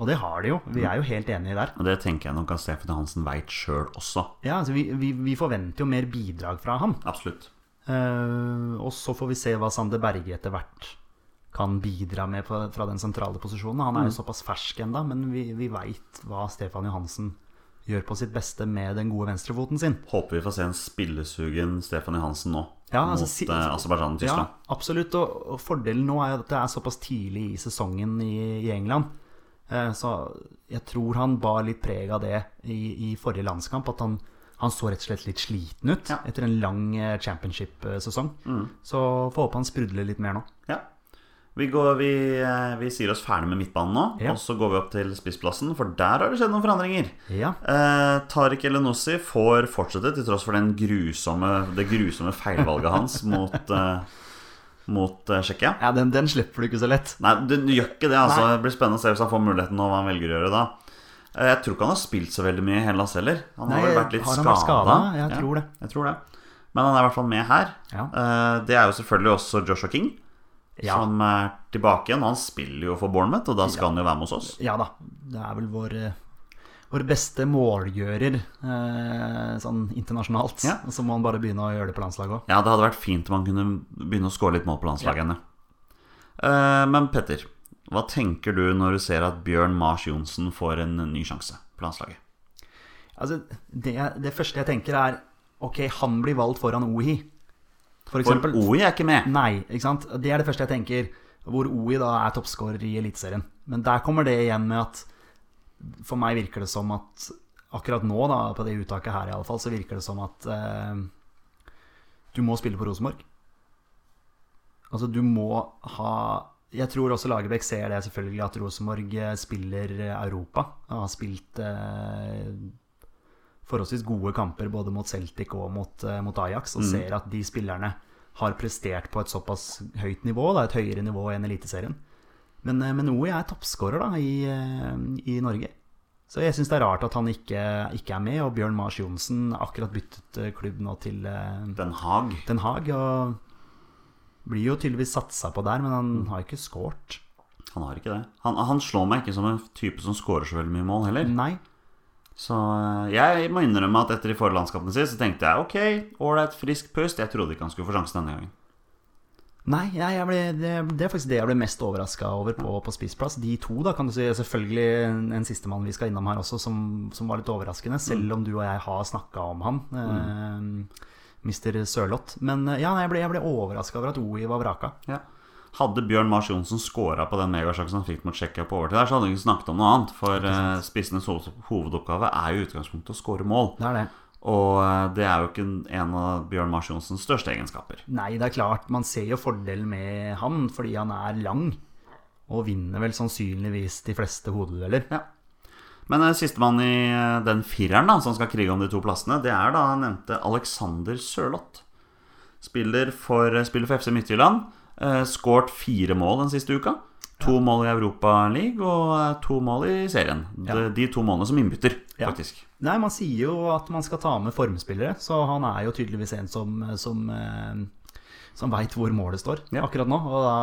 Og det har de jo. Vi er jo helt enige der. Og det tenker jeg nok at Stefan Johansen veit sjøl også. Ja, altså vi, vi, vi forventer jo mer bidrag fra han. Absolutt. Eh, og så får vi se hva Sander Berge etter hvert kan bidra med på, fra den sentrale posisjonen. Han er jo såpass fersk ennå, men vi, vi veit hva Stefan Johansen gjør på sitt beste med den gode venstrefoten sin. Håper vi får se en spillesugen Stefan Johansen nå Ja, altså, mot si- eh, Aserbajdsjan og Ja, absolutt. Og, og fordelen nå er jo at det er såpass tidlig i sesongen i, i England. Eh, så jeg tror han bar litt preg av det i, i forrige landskamp. At han, han så rett og slett litt sliten ut Ja. etter en lang eh, championship-sesong. Mm. Så får håpe han sprudler litt mer nå. Ja. Vi, går, vi, eh, vi sier oss ferdig med midtbanen nå, Ja. og så går vi opp til spissplassen, for der har det skjedd noen forandringer. Ja. Eh, Tariq Elenossi får fortsette til tross for den grusomme, det grusomme feilvalget hans mot, eh, mot eh, Tsjekkia. Ja, den, den slipper du ikke så lett. Nei, du du gjør ikke det. altså Nei. Det blir spennende å se hvis han får muligheten og hva han velger å gjøre da. Eh, Jeg tror ikke han har spilt så veldig mye i Hellas heller. Han har vel vært litt skada. Jeg tror det. Jeg tror det. Men han er i hvert fall med her. Ja. Eh, Det er jo selvfølgelig også Joshua King, Ja. som er tilbake igjen. Han spiller jo for Bournemouth, og da skal han jo være med hos oss. Ja da. Det er vel vår, eh, vår beste målgjører sånn internasjonalt. Ja. Og så må han bare begynne å gjøre det på landslaget òg. Ja, det hadde vært fint om han kunne begynne å skåre litt mål på landslaget ja. Men Petter, hva tenker du når du ser at Bjørn Mars Johnsen får en ny sjanse på landslaget? Altså, det, det første jeg tenker, er Ok, han blir valgt foran OI. For For Ohi er ikke med. Nei, ikke sant? Det er det første jeg tenker. Hvor OI da er toppskårer i Eliteserien. Men der kommer det igjen med at For meg virker det som at akkurat nå, da, på det uttaket her i alle fall, så virker det som at eh, du må spille på Rosenborg. Altså, du må ha Jeg tror også Lagerbäck ser det selvfølgelig, at Rosenborg eh, spiller Europa. Han har spilt eh, forholdsvis gode kamper både mot Celtic og mot, eh, mot Ajax, og ser at de spillerne har prestert på et såpass høyt nivå, da, et høyere nivå enn Eliteserien. Men, eh, men OI er toppskårer da, i, eh, i Norge. Så jeg syns det er rart at han ikke, ikke er med. Og Bjørn Mars Johnsen akkurat byttet eh, klubb nå til eh, Den Haag. Den Haag. Og blir jo tydeligvis satsa på der, men han har ikke scoret. Han har ikke det. Han, han slår meg ikke som en type som scorer så veldig mye mål heller. Nei. Så eh, jeg må innrømme at etter de forrige landskapene sine, så tenkte jeg ok, ålreit, frisk pust. Jeg trodde ikke han skulle få sjansen denne gangen. Nei, jeg, jeg ble, det, det er faktisk det jeg ble mest overraska over på, på spissplass. De to, da, kan du si. Selvfølgelig en, en sistemann vi skal innom her også, som, som var litt overraskende. Selv om du og jeg har snakka om han. Eh, Mr. Sørloth. Men eh, ja, jeg ble, jeg ble overraska over at OI var vraka. Ja. Hadde Bjørn Mars Johnsen scora på den megasjansen han fikk mot Tsjekkia på overtid, der, så hadde vi ikke snakket om noe annet. For eh, spissenes hovedoppgave er jo i utgangspunktet å score mål. Det er det. Og eh, det er jo ikke en av Bjørn Mars Johnsens største egenskaper. Nei, det er klart, man ser jo fordelen med han fordi han er lang. Og vinner vel sannsynligvis de fleste hodedueller. Ja. Men uh, sistemann i eh, den fireren da, som skal krige om de to plassene, det er da nevnte Alexander Sørloth. Spiller for, spiller for FC Midtjylland. Uh, skåret fire mål den siste uka. To mål i Europaligaen og uh, to mål i serien. Ja. De, de to målene som innbytter, Ja. faktisk. Nei, man sier jo at man skal ta med formspillere, så han er jo tydeligvis en som, som, eh, som veit hvor målet står Ja. akkurat nå. Og da,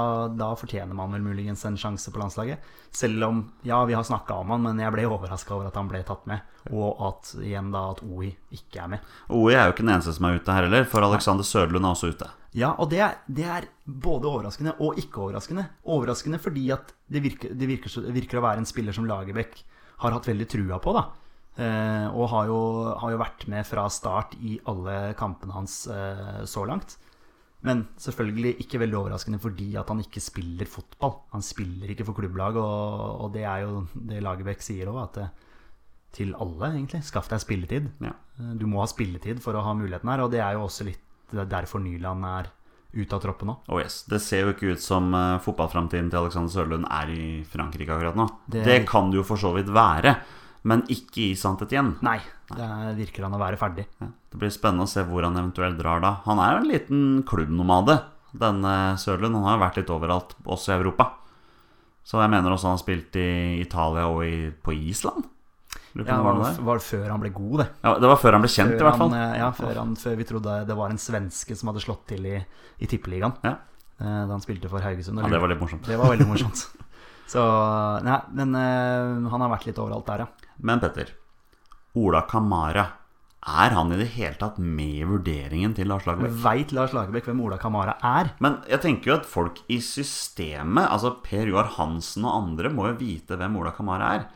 da fortjener man vel muligens en sjanse på landslaget. Selv om, ja, vi har snakka om han, men jeg ble overraska over at han ble tatt med. Og at igjen da at OI ikke er med. OI er jo ikke den eneste som er ute her heller, for Alexander Sørlund er også ute. Ja, og det er, det er både overraskende og ikke overraskende. Overraskende fordi at det virker, det virker, virker å være en spiller som Lagerbäck har hatt veldig trua på, da. Eh, og har jo, har jo vært med fra start i alle kampene hans eh, så langt. Men selvfølgelig ikke veldig overraskende fordi at han ikke spiller fotball. Han spiller ikke for klubblag, og, og det er jo det Lagerbäck sier òg, at til alle, egentlig. Skaff deg spilletid. Ja. Eh, Du må ha spilletid for å ha muligheten her, og det er jo også litt er derfor Nyland er ute av troppen nå. Oh yes. Det ser jo ikke ut som uh, fotballframtiden til Alexander Sørlund er i Frankrike akkurat nå. Det, Det- kan det jo for så vidt være, men ikke i sannhet igjen. Nei, det virker han å være ferdig. Ja. Det blir spennende å se hvor han eventuelt drar da. Han er jo en liten klubbnomade, denne Sørlund. Han har jo vært litt overalt, også i Europa. Så jeg mener også han har spilt i Italia og i, på Island. Ja, det var før han ble god, det. Ja, det var før han ble kjent, i hvert fall. Han, eh, ja, før, han, før vi trodde det var en svenske som hadde slått til i, i Tippeligaen. Ja. eh, Da han spilte for Haugesund. ja, det var litt morsomt. det var veldig morsomt. Så, nei, men eh, han har vært litt overalt der, ja. Men Petter, Ola Kamara, er han i det hele tatt med i vurderingen til Lars Lagerbäck? Veit Lars Lagerbäck hvem Ola Kamara er? Men jeg tenker jo at folk i systemet, altså Per Joar Hansen og andre, må jo vite hvem Ola Kamara er.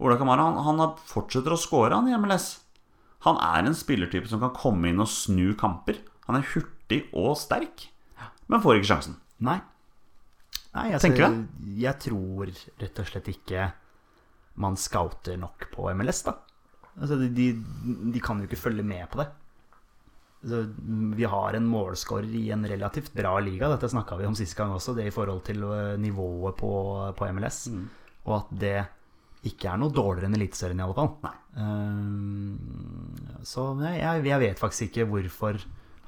Ola Kamara han, han fortsetter å score han i MLS. Han er en spillertype som kan komme inn og snu kamper. Han er hurtig og sterk, men får ikke sjansen. Nei. Nei altså, Tenker du Jeg tror rett og slett ikke man scouter nok på MLS, da. Altså, de, de, de kan jo ikke følge med på det. Altså, vi har en målscorer i en relativt bra liga, dette snakka vi om sist gang også, det i forhold til øh, nivået på, på MLS. Og at det ikke er noe dårligere enn Eliteserien, i alle fall. Nei. Ehm, så jeg, jeg vet faktisk ikke hvorfor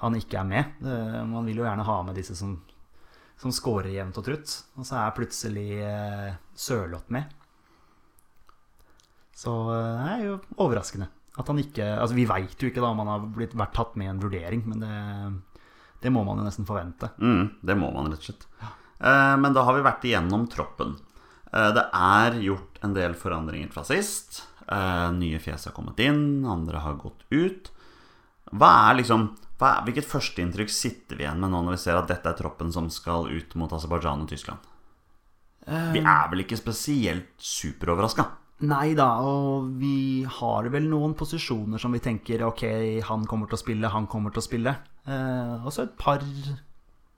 han ikke er med. Eh, man vil jo gjerne ha med disse som, som scorer jevnt og trutt. Og så er plutselig uh, Sørloth med. Så eh, det er jo overraskende at han ikke Altså Vi veit jo ikke da om han har blitt, vært tatt med i en vurdering, men det, det må man jo nesten forvente. Mm, det må man rett og slett. Eh, men da har vi vært igjennom troppen. Eh, det er gjort en del forandringer fra sist. Eh, nye fjes har kommet inn, andre har gått ut. Hva er liksom hva er, Hvilket førsteinntrykk sitter vi igjen med nå når vi ser at dette er troppen som skal ut mot Aserbajdsjan og Tyskland? Vi er vel ikke spesielt superoverraska? Nei da, og vi har vel noen posisjoner som vi tenker ok, han kommer til å spille, han kommer til å spille. Eh, og så et par,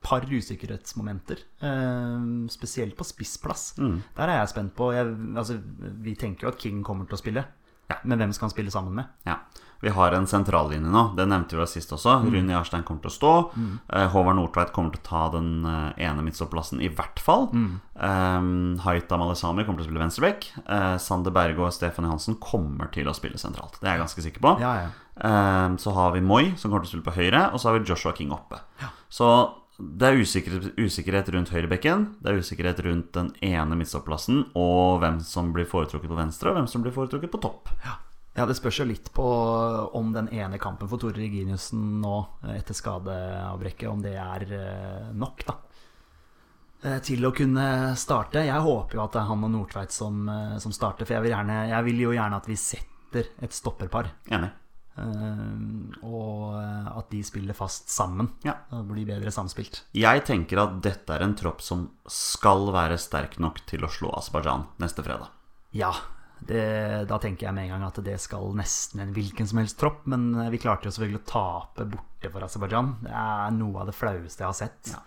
par usikkerhetsmomenter. Eh, spesielt på spissplass. Der er jeg spent på. Jeg, altså, vi tenker jo at King kommer til å spille. Ja. Men hvem skal han spille sammen med? Ja. Vi har en sentrallinje nå. Det nevnte vi sist også. Rune Jarstein kommer til å stå. Mm. Håvard Nordtveit kommer til å ta den eh, ene midtstopplassen i hvert fall. Eh, Haita Malesami kommer til å spille venstreback. Uh, Sander Berge og Stefan Johansen kommer til å spille sentralt. Det er jeg ganske sikker på. Ja, ja. Um, så har vi Moi, som kommer til å spille på høyre, og så har vi Joshua King oppe. Så det er usikkerhet, usikkerhet rundt høyrebekken, det er usikkerhet rundt den ene midtstopplassen, og hvem som blir foretrukket på venstre, og hvem som blir foretrukket på topp. Ja, det spørs jo litt på om den ene kampen for Tore Reginiussen nå, eh, etter skadeavbrekket, om det er eh, nok, da. Eh, Til å kunne starte. Jeg håper jo at det er han og Nordtveit som, som starter, for jeg vil, gjerne, jeg vil jo gjerne at vi setter et stopperpar. Enig. Eh, Og eh, at de spiller fast sammen. Ja. Det blir bedre samspilt. Jeg tenker at dette er en tropp som skal være sterk nok til å slå Aserbajdsjan neste fredag. Ja, det, da tenker jeg med en gang at det skal nesten en hvilken som helst tropp. Men vi klarte jo selvfølgelig å tape borte for Aserbajdsjan. Det er noe av det flaueste jeg har sett. Ja.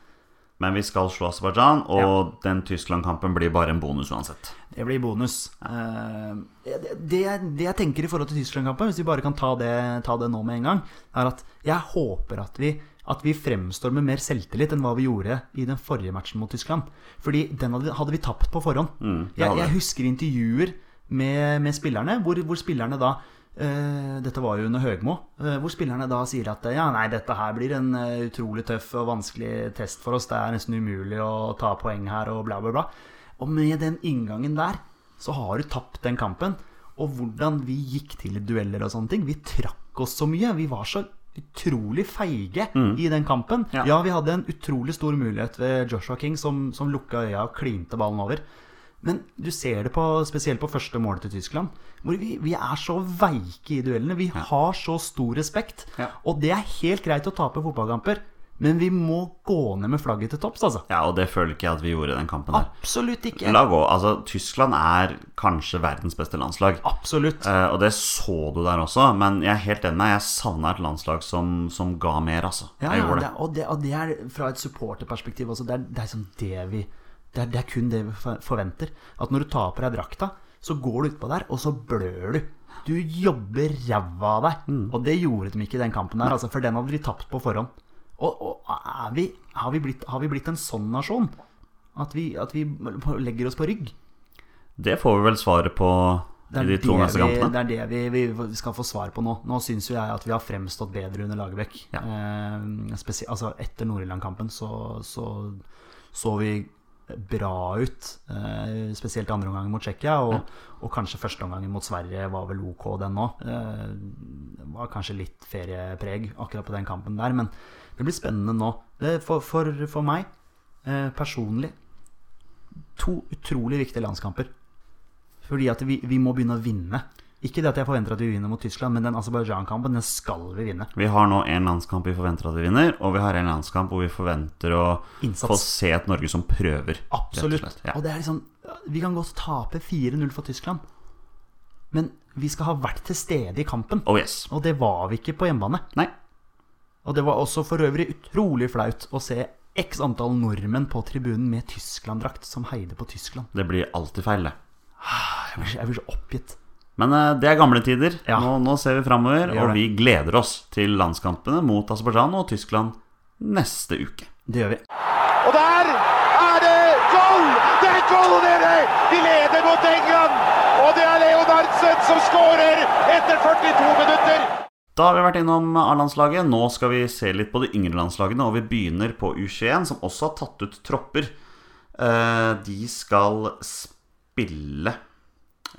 Men vi skal slå Aserbajdsjan, og den Tyskland-kampen blir bare en bonus uansett. Det blir bonus. Eh, Det, det, det jeg tenker i forhold til Tyskland-kampen, hvis vi bare kan ta det, ta det nå med en gang, er at jeg håper at vi at vi fremstår med mer selvtillit enn hva vi gjorde i den forrige matchen mot Tyskland. Fordi den hadde, hadde vi tapt på forhånd. Mm, jeg, jeg husker intervjuer med, med spillerne, hvor, hvor spillerne da Dette var jo under Høgmo. eh, hvor spillerne da sier at ja, nei, dette her blir en eh, utrolig tøff og vanskelig test for oss. Det er nesten umulig å ta poeng her, og bla, bla, bla. Og med den inngangen der, så har du tapt den kampen. Og hvordan vi gikk til dueller og sånne ting. Vi trakk oss så mye. Vi var så utrolig feige i den kampen. Ja. Ja. vi hadde en utrolig stor mulighet ved Joshua King, som, som lukka øya og klinte ballen over. Men du ser det på, spesielt på første målet til Tyskland, hvor vi, vi er så veike i duellene. Vi har så stor respekt. Ja. Og det er helt greit å tape fotballkamper, men vi må gå ned med flagget til topps, altså. Ja, og det føler ikke jeg at vi gjorde i den kampen der. Absolutt ikke. La gå. Altså, Tyskland er kanskje verdens beste landslag. Absolutt. Eh, og det så du der også, men jeg er helt enig med deg. Jeg savna et landslag som, som ga mer, altså. Ja, jeg gjorde det, det. og, det, og det er fra et supporterperspektiv også. Det er, det er sånn det vi det er, det er kun det vi forventer. At når du tar på deg drakta, så går du utpå der, og så blør du. Du jobber ræva av deg. Og det gjorde de ikke i den kampen der, altså, for den hadde de tapt på forhånd. Og, og er vi, har, vi blitt, har vi blitt en sånn nasjon? At vi, at vi legger oss på rygg? Det får vi vel svaret på i de to neste kampene. det er det vi, vi skal få svar på nå. Nå syns jo jeg at vi har fremstått bedre under Lagerbäck. Ja. Eh, altså etter Nord-Irland-kampen så, så så vi bra ut. Eh, spesielt andre omgang mot Tsjekkia, og, og kanskje første omgang mot Sverige var vel ok, den òg. Eh, var kanskje litt feriepreg akkurat på den kampen der, men det blir spennende nå. Det, for, for, for meg eh, personlig to utrolig viktige landskamper. Fordi at vi, vi må begynne å vinne. Ikke det at jeg forventer at vi vinner mot Tyskland, men den Aserbajdsjan-kampen den skal vi vinne. Vi har nå en landskamp vi forventer at vi vinner, og vi har en landskamp hvor vi forventer å Innsats. få se et Norge som prøver. Absolutt. og. Ja. Og det er liksom Vi kan godt tape 4-0 for Tyskland, men vi skal ha vært til stede i kampen. Oh yes. Og det var vi ikke på hjemmebane. Nei. Og det var også for øvrig utrolig flaut å se x antall nordmenn på tribunen med Tyskland-drakt som heide på Tyskland. Det blir alltid feil, det. Jeg blir, jeg blir så oppgitt. Men eh, det er gamle tider. Ja. Nå, nå ser vi framover, og vi gleder oss til landskampene mot Aserbajdsjan og Tyskland neste uke. Det gjør vi. Og der er det goal! Det er goal, dere! De leder mot England! Og det er Leonardsen som skårer etter 42 minutter! Da har vi vært innom A-landslaget. Nå skal vi se litt på de yngre landslagene, og vi begynner på U21, som også har tatt ut tropper. Eh, De skal spille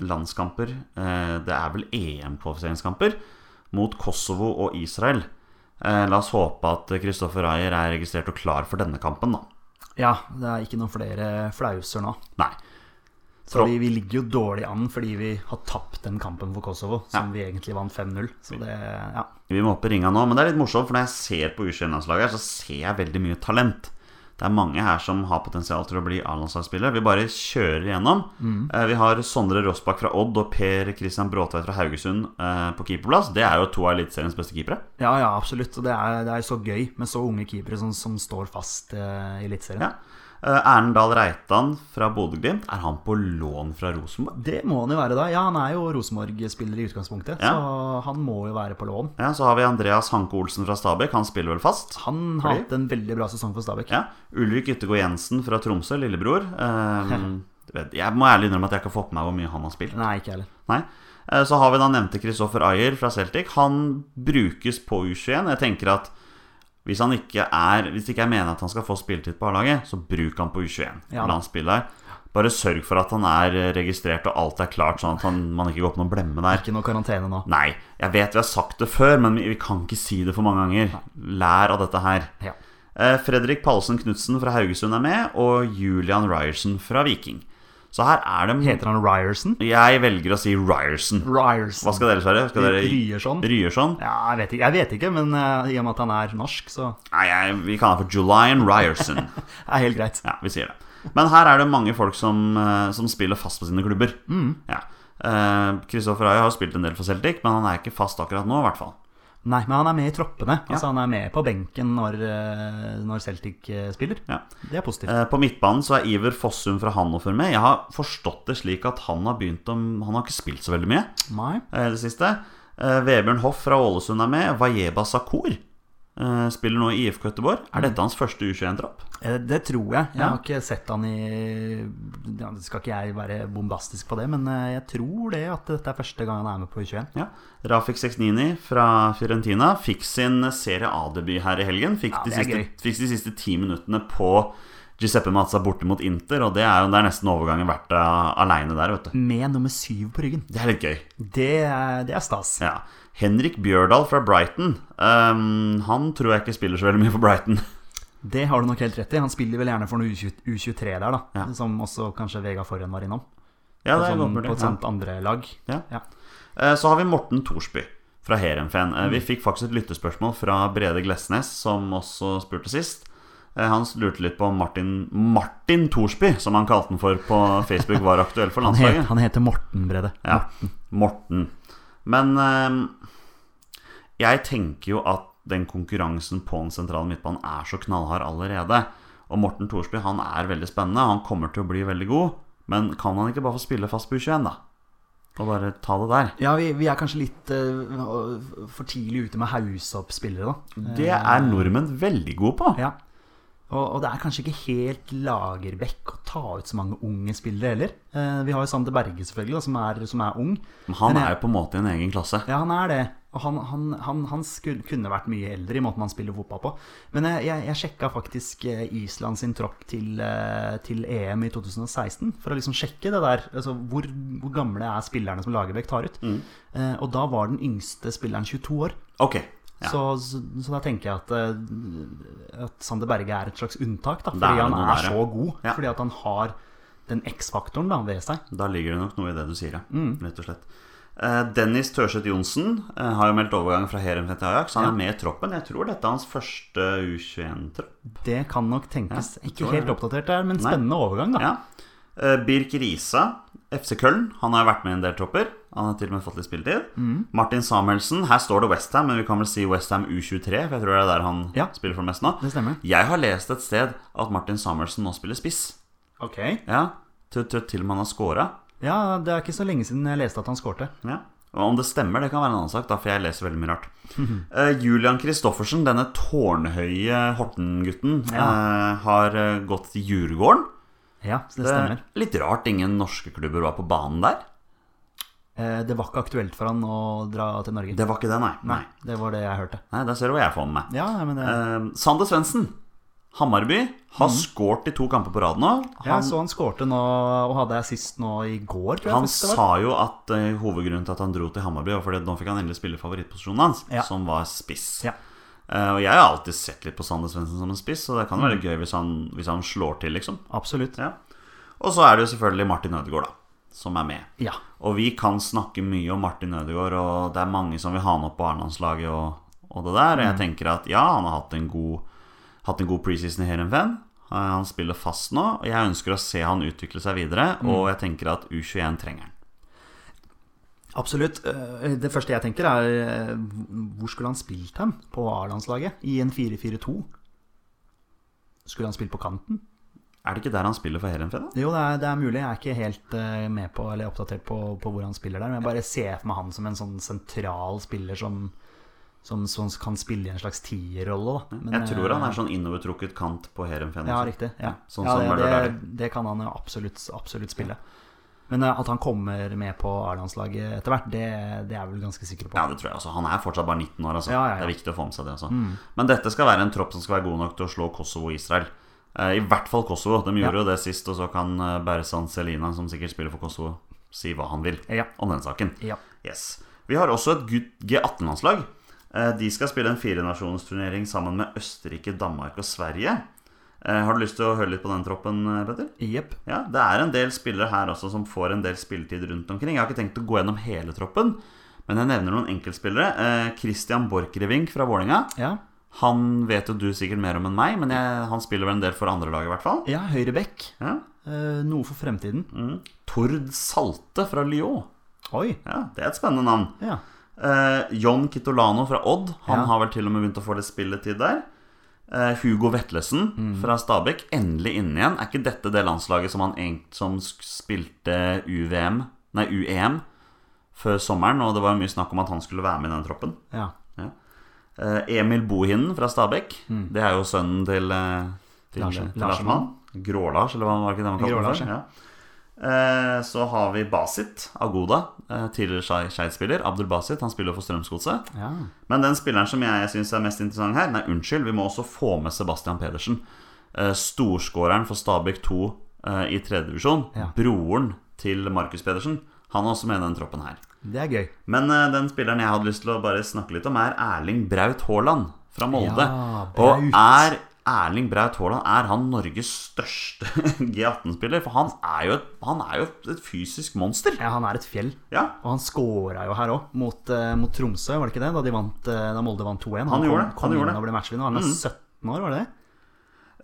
landskamper eh, Det er vel EM-kvalifiseringskamper mot Kosovo og Israel. Eh, La oss håpe at Kristoffer Ayer er registrert og klar for denne kampen, da. Ja, det er ikke noen flere flauser nå. Nei. Så vi, vi ligger jo dårlig an fordi vi har tapt den kampen for Kosovo, som vi egentlig vant 5-0. Så det Ja. Vi må opp i ringa nå, men det er litt morsomt, for når jeg ser på U21-landslaget, så ser jeg veldig mye talent. Det er mange her som har potensial til å bli A-landslagsspiller. Vi bare kjører igjennom. Mm. Vi har Sondre Rossbakk fra Odd og Per Christian Bråtveit fra Haugesund eh, på keeperplass. Det er jo to av Eliteseriens beste keepere. Ja, ja, absolutt. Og det er, det er så gøy med så unge keepere som, som står fast eh, i Eliteserien. Ja. Eh, Erlend Dahl Reitan fra Bodø-Glimt. Er han på lån fra Rosenborg? Det må han jo være da. Ja, han er jo Rosenborg-spiller i utgangspunktet, Ja. så han må jo være på lån. Ja, Så har vi Andreas Hanke Olsen fra Stabæk. Han spiller vel fast? Han har hatt en veldig bra sesong for Stabæk. Ja. Ulrik Yttergård Jensen fra Tromsø, lillebror. Um, jeg må ærlig innrømme at jeg ikke har fått med meg hvor mye han har spilt. Nei, ikke heller. Nei. Eh, Så har vi da nevnte Kristoffer Ayer fra Celtic. Han brukes på U21. Jeg tenker at hvis, han ikke er, hvis ikke jeg mener at han skal få spilletid på A-laget, så bruk han på U21. Ja. La han spille der. Bare sørg for at han er eh, registrert og alt er klart, sånn at han, man ikke går på noen blemme der. Ikke noe karantene nå. Nei, jeg vet vi har sagt det før, men vi vi kan ikke si det for mange ganger. Lær av dette her. Ja. Eh, Fredrik Palsen Knutsen fra Haugesund er med, og Julian Ryerson fra Viking. Så her er det Heter han Ryerson? Jeg velger å si Ryerson. Ryerson. Hva skal dere svare? Skal dere Ryerson? Ryerson? Ja, jeg vet ikke, jeg vet ikke men eh, i og med at han er norsk, så Nei, jeg, vi kaller han for Julian Ryerson. det er helt greit. Ja, vi sier det. Men her er det mange folk som, eh, som spiller fast på sine klubber. Ja. Eh, Kristoffer Aye har spilt en del for Celtic, men han er ikke fast akkurat nå, i hvert fall. Nei, men han er med i troppene. Altså Han er med på benken når, eh, når Celtic eh, spiller. Ja. Det er positivt. Eh, På midtbanen så er Iver Fossum fra Hannover med. Jeg har forstått det slik at han har begynt om Han har ikke spilt så veldig mye Nei. det siste. Vebjørn Hoff fra Ålesund er med. Vajeba Sakur spiller nå i IFK Göteborg. Er dette hans første U21-tropp? Eh, Det tror jeg. Jeg har ikke sett han i ja, Skal ikke jeg være bombastisk på det, men eh, jeg tror det at dette er første gang han er med på U21. Ja. Rafik Seknini fra Fiorentina fikk sin Serie A-debut her i helgen. Fikk, Ja, de siste, fikk de siste ti minuttene på Giuseppe Mazza borte mot Inter, og det er jo det er nesten overgangen verdt uh, aleine der, vet du. Med nummer syv på ryggen. Det er litt gøy. Det er, det er stas. Ja. Henrik Bjørdal fra Brighton. Um, han tror jeg ikke spiller så veldig mye for Brighton. Det har du nok helt rett i. Han spiller vel gjerne for noe U20, U23 der, da. Ja. Som også kanskje Vega Forhen var innom. Ja, det er sånn, på et sånt andre lag. Ja. Ja. Eh, Så har vi Morten Thorsby fra Heerenveen. Eh, Mm. Vi fikk faktisk et lyttespørsmål fra Brede Glesnes, som også spurte sist. Eh, Han lurte litt på om Martin Martin Thorsby, som han kalte den for på Facebook, var aktuell for Han, het, landslaget. han heter Morten Brede. Ja, Morten. Men eh, jeg tenker jo at den konkurransen på den sentrale midtbanen er så knallhard allerede. Og Morten Thorsby han er veldig spennende. Han kommer til å bli veldig god. Men kan han ikke bare få spille fast på U21, da? Og bare ta det der? Ja, vi, vi er kanskje litt uh, for tidlig ute med å hause opp spillere, da. Det er nordmenn veldig gode på. Ja. Og, og det er kanskje ikke helt Lagerbäck å ta ut så mange unge spillere heller. Eh, vi har jo Sander Berge, selvfølgelig, da, som, er, som er ung. Men han Men jeg- er jo på en måte i en egen klasse. Ja, han er det. Og han, han, han, han skulle, kunne vært mye eldre i måten han spiller fotball på. Men jeg, jeg, jeg sjekka faktisk eh, Island sin tropp til, eh, til EM i 2016 for å liksom sjekke det der. Altså, hvor, hvor gamle er spillerne som Lagerbäck tar ut? Eh, og da var den yngste spilleren 22 år. Ok. Ja. Så, så, så da tenker jeg at, eh, at Sander Berge er et slags unntak, da, fordi han er der, så god. Ja. Fordi at han har den X-faktoren ved seg. Da ligger det nok noe i det du sier, ja. Mm. Rett og slett. Eh, Dennis Tørseth Johnsen eh, har jo meldt overgang fra Heren til Ajax. Han er med i troppen. Jeg tror dette er hans første U21-tropp. Det kan nok tenkes. Ikke helt oppdatert der, men spennende overgang, da. Birk Risa, FC Køln, Han har vært med i en del tropper. Han har til og med fått litt spilletid. Mm. Martin Samuelsen. Her står det Westham, men vi kan vel si Westham U23, for jeg tror det er der han Ja. spiller for mest nå. Det stemmer. Jeg har lest et sted at Martin Samuelsen nå spiller spiss. Ok. Ja, til, til, til og med han har scora. Ja, det er ikke så lenge siden jeg leste at han skårte. Ja. Om det stemmer, det kan være en annen sak, da, for jeg leser veldig mye rart. Uh, Julian Kristoffersen, denne tårnhøye Horten-gutten, eh, har eh, gått til Djurgården. Ja, det Det er stemmer. litt rart ingen norske klubber var på banen der. Eh, Det var ikke aktuelt for han å dra til Norge. Det var ikke det, nei. Nei, Nei, det var det jeg hørte. nei Der ser du hva jeg får med meg. Ja, men det, Eh, Sander Svendsen, Hammarby, har skåret i to kamper på rad nå. ja, Han, så han skårte nå, og hadde assist nå i går, tror jeg. han sa jo at eh, hovedgrunnen til at han dro til Hammarby, var fordi nå fikk han endelig spille favorittposisjonen hans, Ja. som var spiss. Ja. Eh, og jeg har alltid sett litt på Sander Svendsen som en spiss, så det kan Mm. være gøy hvis han, hvis han slår til, liksom. Absolutt. Ja. Og så er det jo selvfølgelig Martin Ødegaard, da, som er med. Ja. Og vi kan snakke mye om Martin Ødegaard, og det er mange som vil ha han opp på A-landslaget og, og det der. Og Mm. jeg tenker at ja, han har hatt en god, hatt en god preseason i Heerenveen. Han spiller fast nå, og jeg ønsker å se han utvikle seg videre. Mm. Og jeg tenker at U21 trenger han. Absolutt. Eh, Det første jeg tenker, er eh, hvor skulle han spilt hen på A-landslaget? I en 4-4-2? Skulle han spilt på kanten? Er det ikke der han spiller for Heerenveen? Jo, det er, det er mulig. Jeg er ikke helt eh, med på eller oppdatert på, på hvor han spiller der. Men jeg bare ser for meg han som en sånn sentral spiller som, som, som kan spille i en slags tierrolle. Jeg tror han er sånn innovertrukket kant på Heerenveen. Ja, riktig. Ja. Sånn ja, som det, det, det kan han absolutt, absolutt spille. Men eh, at han kommer med på A-landslaget etter hvert, det, det er jeg vel ganske sikker på. Ja, det tror jeg også. Han er fortsatt bare 19 år. Altså. Ja, ja, ja. Det er viktig å få med seg det også. Men dette skal være en tropp som skal være god nok til å slå Kosovo og Israel. Eh, I hvert fall Kosovo. De gjorde jo det sist, og så kan eh, Berzan Selina, som sikkert spiller for Kosovo, si hva han vil Ja. om den saken. Ja. Yes. Vi har også et G18-landslag. De skal spille en firenasjonsturnering sammen med Østerrike, Danmark og Sverige. Eh, Har du lyst til å høre litt på den troppen, eh, Petter? Yep. Ja, Det er en del spillere her også som får en del spilletid rundt omkring. Jeg har ikke tenkt å gå gjennom hele troppen, men jeg nevner noen enkeltspillere. Eh, Christian Borchgrevink fra Vålinga Ja. Han vet jo du sikkert mer om enn meg, men jeg, han spiller vel en del for andre lag i hvert fall. ja, høyre bekk. Ja. Eh, noe for fremtiden. Mm. Tord Salte fra Lyon. Oi. Ja, Det er et spennende navn. Ja. Eh, John Kitolano fra Odd. Han har vel til og med begynt å få litt spilletid der. Eh, Hugo Vetlesen Mm. fra Stabæk, endelig inne igjen. Er ikke dette det landslaget som han som spilte UVM, nei UEM før sommeren? Og det var mye snakk om at han skulle være med i den troppen. ja. Eh, Emil Bohinen fra Stabæk. Det er jo sønnen til, eh, til, til Larsemann. Grålars, eller hva var det ikke det man kalte for? Ja. Eh, Så har vi Basit Agoda, eh, tidligere Skei- Skeid-spiller. Abdul Basit han spiller for Strømsgodset. Ja. Men den spilleren som jeg syns er mest interessant her Nei, unnskyld, vi må også få med Sebastian Pedersen. Eh, Storskåreren for Stabæk 2 eh, i tredjedivisjon. Ja. Broren til Markus Pedersen. Han er også med i den troppen her. Det er gøy. Men den spilleren jeg hadde lyst til å bare snakke litt om, er Erling Braut Haaland fra Molde. Ja, og er Erling Braut Haaland Er han Norges største G18-spiller? For han er, jo et, han er jo et fysisk monster. Ja, han er et fjell. Ja, Og han scora jo her òg, mot, eh, mot Tromsø, var det ikke det? Da, de vant, eh, da Molde vant 2-1. Han gjorde det, kom, han gjorde det. og ble matchvinner. Han er 17 år, var det det?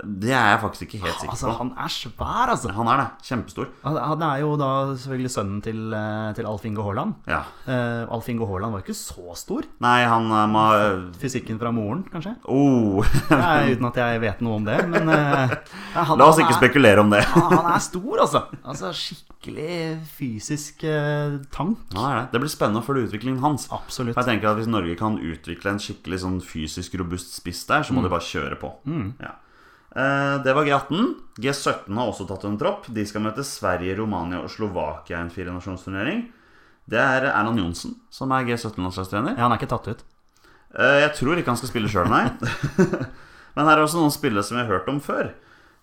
Det er jeg faktisk ikke helt sikker på. Altså, han er svær, altså. Han er det. Kjempestor. Han er jo da selvfølgelig sønnen til, eh, til Alf Inge Haaland. Ja. Uh, Alf Inge Haaland var jo ikke så stor. Nei, han eh, må Fysikken fra moren, kanskje? oh. Nei, uten at jeg vet noe om det, men uh, han, La oss ikke er- spekulere om det. Han er stor, altså. Altså Skikkelig fysisk uh, tank. Han er det. Det blir spennende å følge utviklingen hans. Absolutt. Jeg tenker at Hvis Norge kan utvikle en skikkelig sånn fysisk robust spiss der, så må de bare kjøre på. Ja. Eh, Det var G18. G17 har også tatt en tropp. De skal møte Sverige, Romania og Slovakia i en firenasjonsturnering. Det er Erland Johnsen som er G17-landslagstrener. Ja, han er ikke tatt ut. Eh, Jeg tror ikke han skal spille sjøl, nei. Men her er også noen spillere som jeg har hørt om før.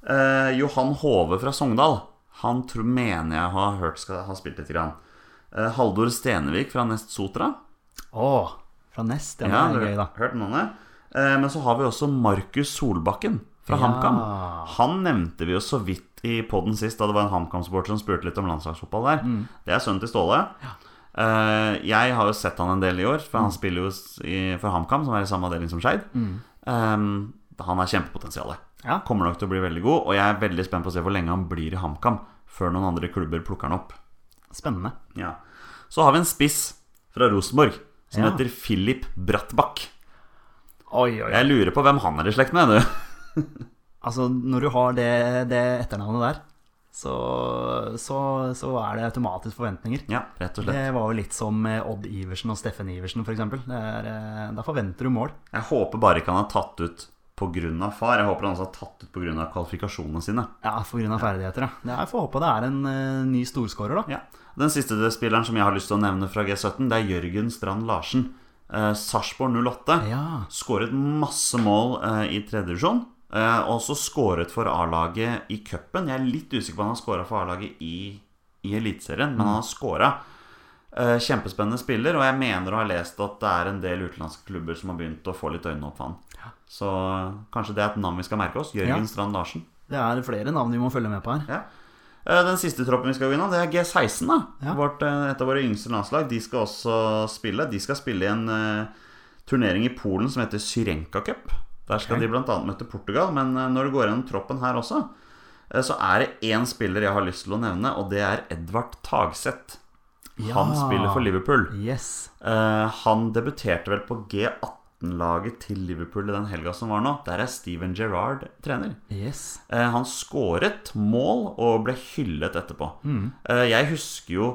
Eh, Johan Hove fra Sogndal. Han tror, mener jeg har hørt skal ha spilt litt. Grann. Haldor Stenevik fra Nest Sotra. Å, fra Nest. Ja, Ja, det er gøy, da. hørt navnet. Eh, Men så har vi også Markus Solbakken fra Ja. HamKam. Han nevnte vi jo så vidt i poden sist, da det var en HamKam-supporter som spurte litt om landslagsfotball der. Mm. Det er sønnen til Ståle. Eh, Jeg har jo sett han en del i år, for Mm. han spiller jo i- for HamKam, som er i samme avdeling som Skeid. Eh, Han har kjempepotensial. Ja. Kommer nok til å bli veldig god, og jeg er veldig spent på å se hvor lenge han blir i HamKam før noen andre klubber plukker han opp. Spennende. Ja. Så har vi en spiss fra Rosenborg som Ja. heter Philip Brattbakk. Oi, oi. Jeg lurer på hvem han er i slekt med, du. Altså, når du har det, det etternavnet der, så, så, så er det automatisk forventninger. Ja, rett og slett. Det var jo litt som Odd Iversen og Steffen Iversen, f.eks. Da forventer du mål. Jeg håper bare ikke han har tatt ut pga. far. Jeg håper han også har tatt ut pga. kvalifikasjonene sine. Ja, pga. ferdigheter, ja. Jeg får håpe det er en uh, ny storskårer, da. Ja. Den siste spilleren som jeg har lyst til å nevne fra G17, det er Jørgen Strand Larsen. Eh, Sarpsborg 08. Ja. Skåret masse mål eh, i tredjedivisjon. Eh, og også skåret for A-laget i cupen. Jeg er litt usikker på om han har skåra for A-laget i, i Eliteserien, men han har skåra. Uh, kjempespennende spiller, og jeg mener å ha lest at det er en del utenlandske klubber som har begynt å få litt øynene opp for han. Så eh, kanskje det er et navn vi skal merke oss. Jørgen Ja. Strand Larsen. Det er flere navn vi må følge med på her. Ja. Eh, Den siste troppen vi skal gå innom, det er G16. da Ja. Vårt, eh, Et av våre yngste landslag. De skal også spille. De skal spille i en eh, turnering i Polen som heter Syrenka Cup. Der skal okay. de bl.a. møte Portugal. Men eh, når du går gjennom troppen her også, eh, så er det én spiller jeg har lyst til å nevne, og det er Edvard Tagseth. Han spiller for Liverpool. Yes. Eh, han debuterte vel på G18-laget til Liverpool i den helga som var nå. Der er Steven Gerrard trener. Yes. Eh, Han skåret mål og ble hyllet etterpå. Mm. Eh, Jeg husker jo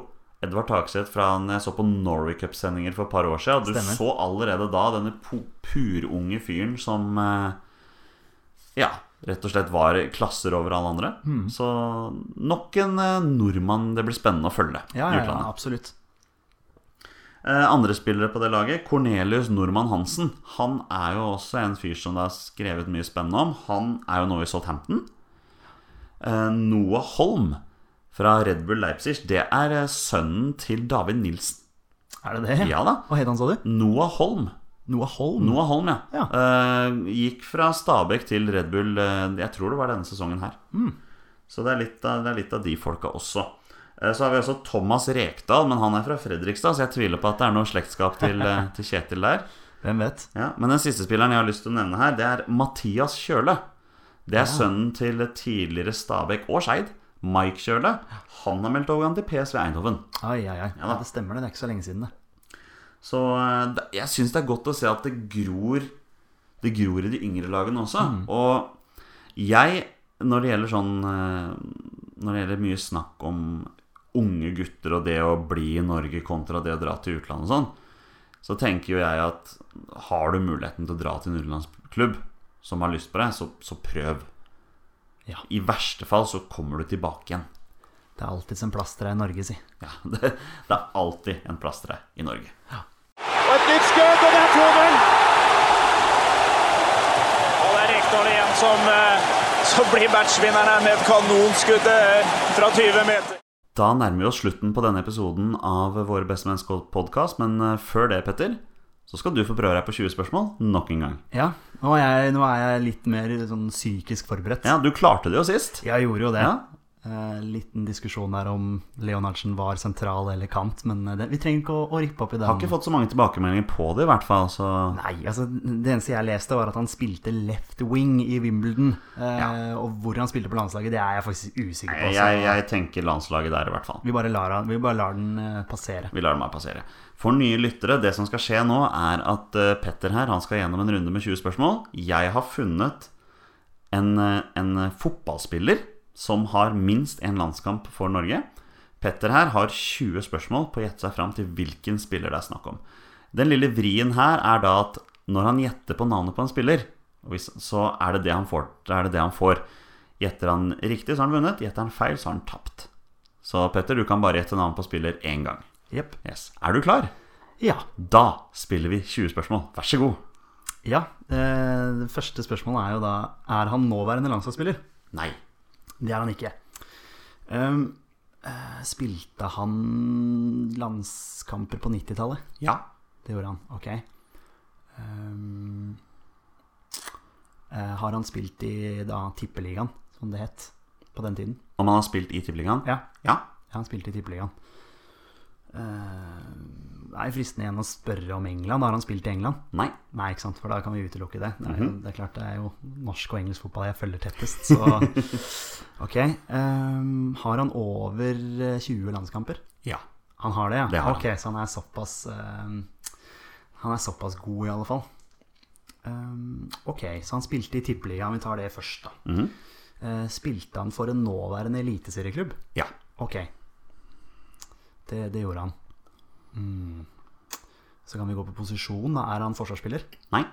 Edvard Takseth fra når jeg så på Norway Cup-sendinger for et par år siden. Du Stemmer. så allerede da denne purunge fyren som eh, Ja, rett og slett var klasser over alle andre. Mm. Så nok en eh, nordmann det blir spennende å følge Ja, i utlandet. ja, absolutt. Eh, andre spillere på det laget, Cornelius Normann Hansen. Han er jo også en fyr som det er skrevet mye spennende om. Han er jo nå i Southampton. Eh, Noah Holm fra Red Bull Leipzig, det er eh, sønnen til David Nilsen. Er det det? Ja da. Hva het han, sa du? Noah Holm. Noah Holm? Noah Holm, ja. Ja. Uh, gikk fra Stabæk til Red Bull, uh, jeg tror det var denne sesongen her. Så det er, litt av, det er litt av de folka også. Uh, Så har vi også Thomas Rekdal, men han er fra Fredrikstad, så jeg tviler på at det er noe slektskap til, til Kjetil der. Hvem vet? Ja, men den siste spilleren jeg har lyst til å nevne her, det er Mathias Kjøle. Det er Ja. sønnen til tidligere Stabæk og Skeid, Mike Kjøle. Han har meldt overgang til PSV Eindhoven. Ai, ai, ai. Ja det stemmer, det. Det er ikke så lenge siden, det. Så eh, jeg syns det er godt å se at det gror Det gror i de yngre lagene også. Og jeg, når det gjelder sånn eh, Når det gjelder mye snakk om unge gutter og det å bli i Norge kontra det å dra til utlandet og sånn så tenker jo jeg at har du muligheten til å dra til en utenlandsklubb som har lyst på deg, så, så prøv. Ja. I verste fall så kommer du tilbake igjen. Det er alltids en plass til deg i Norge, si. Ja, det, det er alltid en plass til deg i Norge. Og et nytt skudd, og det er 2-0. Og det er Rekdal igjen som, eh, som blir matchvinneren her med et kanonskudd eh, fra 20 meter. Da nærmer vi oss slutten på denne episoden av Våre beste mennesker-podkast. Men eh, før det, Petter, så skal du få prøve deg på 20 spørsmål nok en gang. Ja, nå er jeg, nå er jeg litt mer sånn psykisk forberedt. Ja, du klarte det jo sist. Jeg gjorde jo det. Ja. Eh, liten diskusjon der om Leonardsen var sentral eller kant, men eh, det, vi trenger ikke å, å rippe opp i den. Har ikke fått så mange tilbakemeldinger på det, i hvert fall. Så Nei, altså det eneste jeg leste var at han spilte left wing i Wimbledon. Eh, Og hvor han spilte på landslaget, det er jeg faktisk usikker på. så jeg, jeg tenker landslaget der, i hvert fall. Vi, bare lar, vi bare lar den eh, passere. Vi lar den bare passere. For nye lyttere, det som skal skje nå, er at Petter her han skal gjennom en runde med 20 spørsmål. Jeg har funnet en, en fotballspiller som har minst én landskamp for Norge. Petter her har 20 spørsmål på å gjette seg fram til hvilken spiller det er snakk om. Den lille vrien her er da at når han gjetter på navnet på en spiller, så er det det han får. Det er det det han får. Gjetter han riktig, så har han vunnet. Gjetter han feil, så har han tapt. Så Petter, du kan bare gjette navnet på spiller én gang. Yep. Yes. Er du klar? Ja. Da spiller vi 20 spørsmål. Vær så god. ja eh, det første spørsmålet er jo da Er han nåværende landslagsspiller? Nei. Det er han ikke. Um, spilte han landskamper på 90-tallet? Ja. Det gjorde han. Ok. Um, har han spilt i da Tippeligaen, som det het på den tiden? Om han har spilt i Tippeligaen? Ja, Ja. ja han spilte i Tippeligaen. Uh, det er fristende igjen å spørre om England. Har han spilt i England? Nei. Nei, ikke sant, for da kan vi utelukke det. Det er, Mhm. jo, det er klart det er jo norsk og engelsk fotball jeg følger tettest, så Ok. Um, har han over eh, 20 landskamper? Ja. Han har det, ja? Det har han. ok, så han er såpass ehm, Han er såpass god, i alle fall. Um, ok, så han spilte i Tippeligaen. Vi tar det først, da. Mm -hmm. uh, spilte han for en nåværende eliteserieklubb? Ja. Ok. Det, det gjorde han. Mm. Så kan vi gå på posisjon. da. Er han forsvarsspiller? Nei.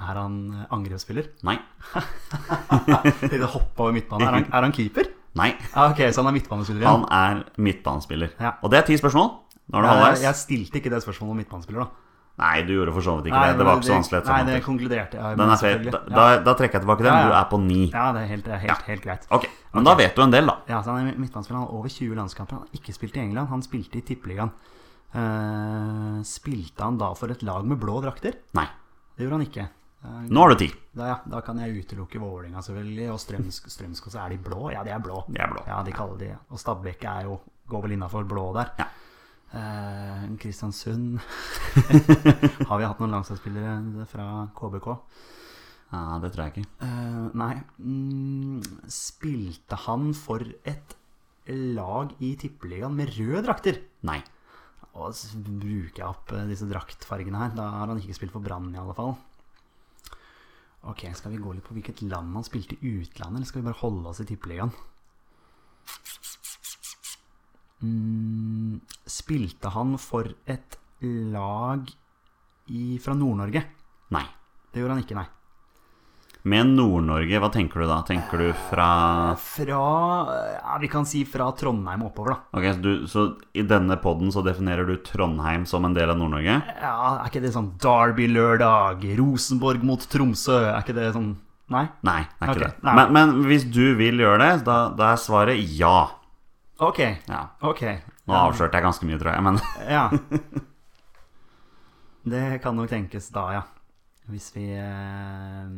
Er han eh, angrepsspiller? Nei. Det hoppa over midtbanen. Er han, er han keeper? Nei. Ah, ok, så han er midtbanespiller igjen. Han er midtbanespiller. Ja. Og det er ti spørsmål. Nå er det halvveis. jeg stilte ikke det spørsmålet om midtbanespiller, da. Nei, du gjorde for så vidt ikke det. Det var ikke så vanskelig. Nei, det konkluderte jeg selvfølgelig. Da, da, da trekker jeg tilbake den. Ja, ja. Du er på ni. Ja, det er helt, helt, helt greit. Ok, Men da vet du en del, da. Ja, så Han er midtbanespiller. Over 20 landskamper. Han har ikke spilt i England. Han spilte i Tippeligaen. Uh, spilte han da for et lag med blå drakter? Nei. Det gjorde han ikke. Uh, Nå har du ti. Da, ja, da kan jeg utelukke Vålerenga, selvfølgelig. Og Strømsk, Strømskog, så er de blå. Ja, de er blå. De er blå. Ja, de kaller de Og Stabæk er jo går vel innafor blå der. Ja. Eh, Kristiansund Har vi hatt noen landslagsspillere fra KBK? Ja, Det tror jeg ikke. Eh, nei. Mm, spilte han for et lag i Tippeligaen med røde drakter? Nei. Og så bruker jeg opp eh, disse draktfargene her. Da har han ikke spilt for Brann, i alle fall. Ok, Skal vi gå litt på hvilket land han spilte i utlandet, eller skal vi bare holde oss i Tippeligaen? Mm, spilte han for et lag i, fra Nord-Norge? Nei. Det gjorde han ikke, nei. Med Nord-Norge, hva tenker du da? Tenker du fra Fra Ja, vi kan si fra Trondheim og oppover, da. Ok, så, du, så i denne podden så definerer du Trondheim som en del av Nord-Norge? Ja, Er ikke det sånn Derby-lørdag, Rosenborg mot Tromsø? Er ikke det sånn Nei? Nei, det er ikke okay. det. Men, men hvis du vil gjøre det, da, da er svaret ja. Ok. ja. okay. Nå avslørte jeg ganske mye, tror jeg, men Ja. Det kan nok tenkes da, ja. Hvis vi eh,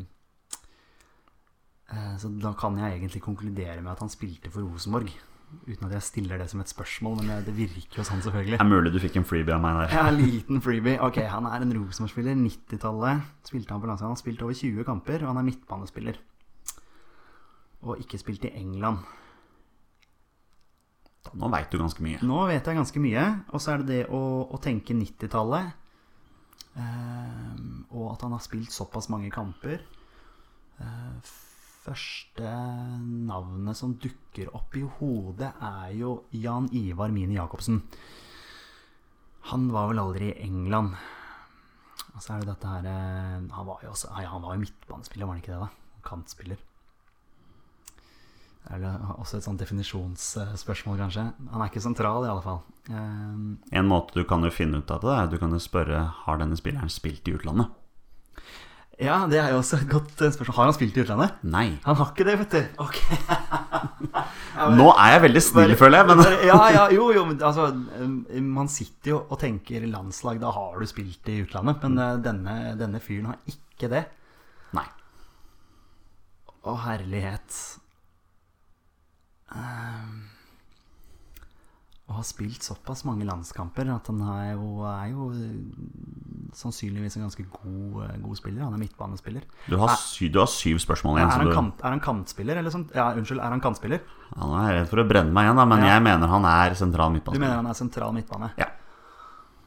eh, Så da kan jeg egentlig konkludere med at han spilte for Rosenborg. Uten at jeg stiller det som et spørsmål, men det, det virker jo sånn, selvfølgelig. det er mulig du fikk en freebie av meg der. Ja, en liten freebie. Ok, han er en Rosenborg-spiller. 90-tallet spilte han på landslaget. Han har spilt over 20 kamper, og han er midtbanespiller. Og ikke spilt i England. Nå veit du ganske mye. Nå vet jeg ganske mye. Og så er det det å, å tenke 90-tallet. Ehm, og at han har spilt såpass mange kamper. Eh, første navnet som dukker opp i hodet, er jo Jan Ivar Mini Jacobsen. Han var vel aldri i England. Og så er det dette her eh, Han var jo også Nei, han var jo midtbanespiller, var han ikke det, da? Kantspiller. Er også et sånt definisjonsspørsmål, kanskje. Han er ikke sentral, i alle fall. Eh, En måte du kan jo finne ut av det, er du kan jo spørre Har denne spilleren spilt i utlandet. Ja, det er jo også et godt eh, spørsmål. Har han spilt i utlandet? Nei. Han har ikke det, vet du. Ok. Nå er jeg veldig snill, føler jeg, men ja, ja, jo, jo, men altså eh, Man sitter jo og tenker landslag, da har du spilt i utlandet. Men eh, denne, denne fyren har ikke det. Nei. Å, herlighet. Eh, Å ha spilt såpass mange landskamper at han er jo, er jo eh, sannsynligvis en ganske god, eh, god spiller. Han er midtbanespiller. Du har, sy du har syv spørsmål igjen. Er han, kant, er han kantspiller, eller sånt? Ja, unnskyld, er han kantspiller? ja, nå er redd for å brenne meg igjen, da, men Ja. jeg mener han er sentral Du mener han er sentral midtbane? Ja.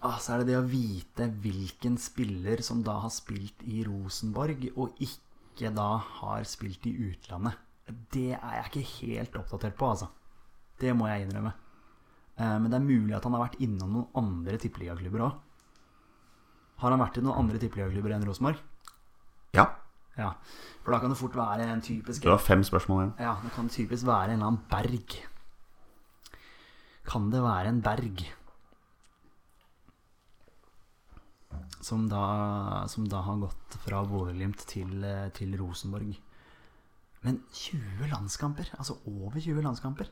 Ah, så er det det å vite hvilken spiller som da har spilt i Rosenborg, og ikke da har spilt i utlandet. Det er jeg ikke helt oppdatert på, altså. Det må jeg innrømme. Eh, Men det er mulig at han har vært innom noen andre tippeligaklubber òg. Har han vært i noen andre tippeligaklubber enn Rosenborg? ja. Ja. For da kan det fort være en typisk Du har fem spørsmål igjen. Ja, det kan typisk være en eller annen berg. Kan det være en berg? Som da, som da har gått fra Bodø-Glimt til, eh, til Rosenborg. Men 20 landskamper? Altså over 20 landskamper?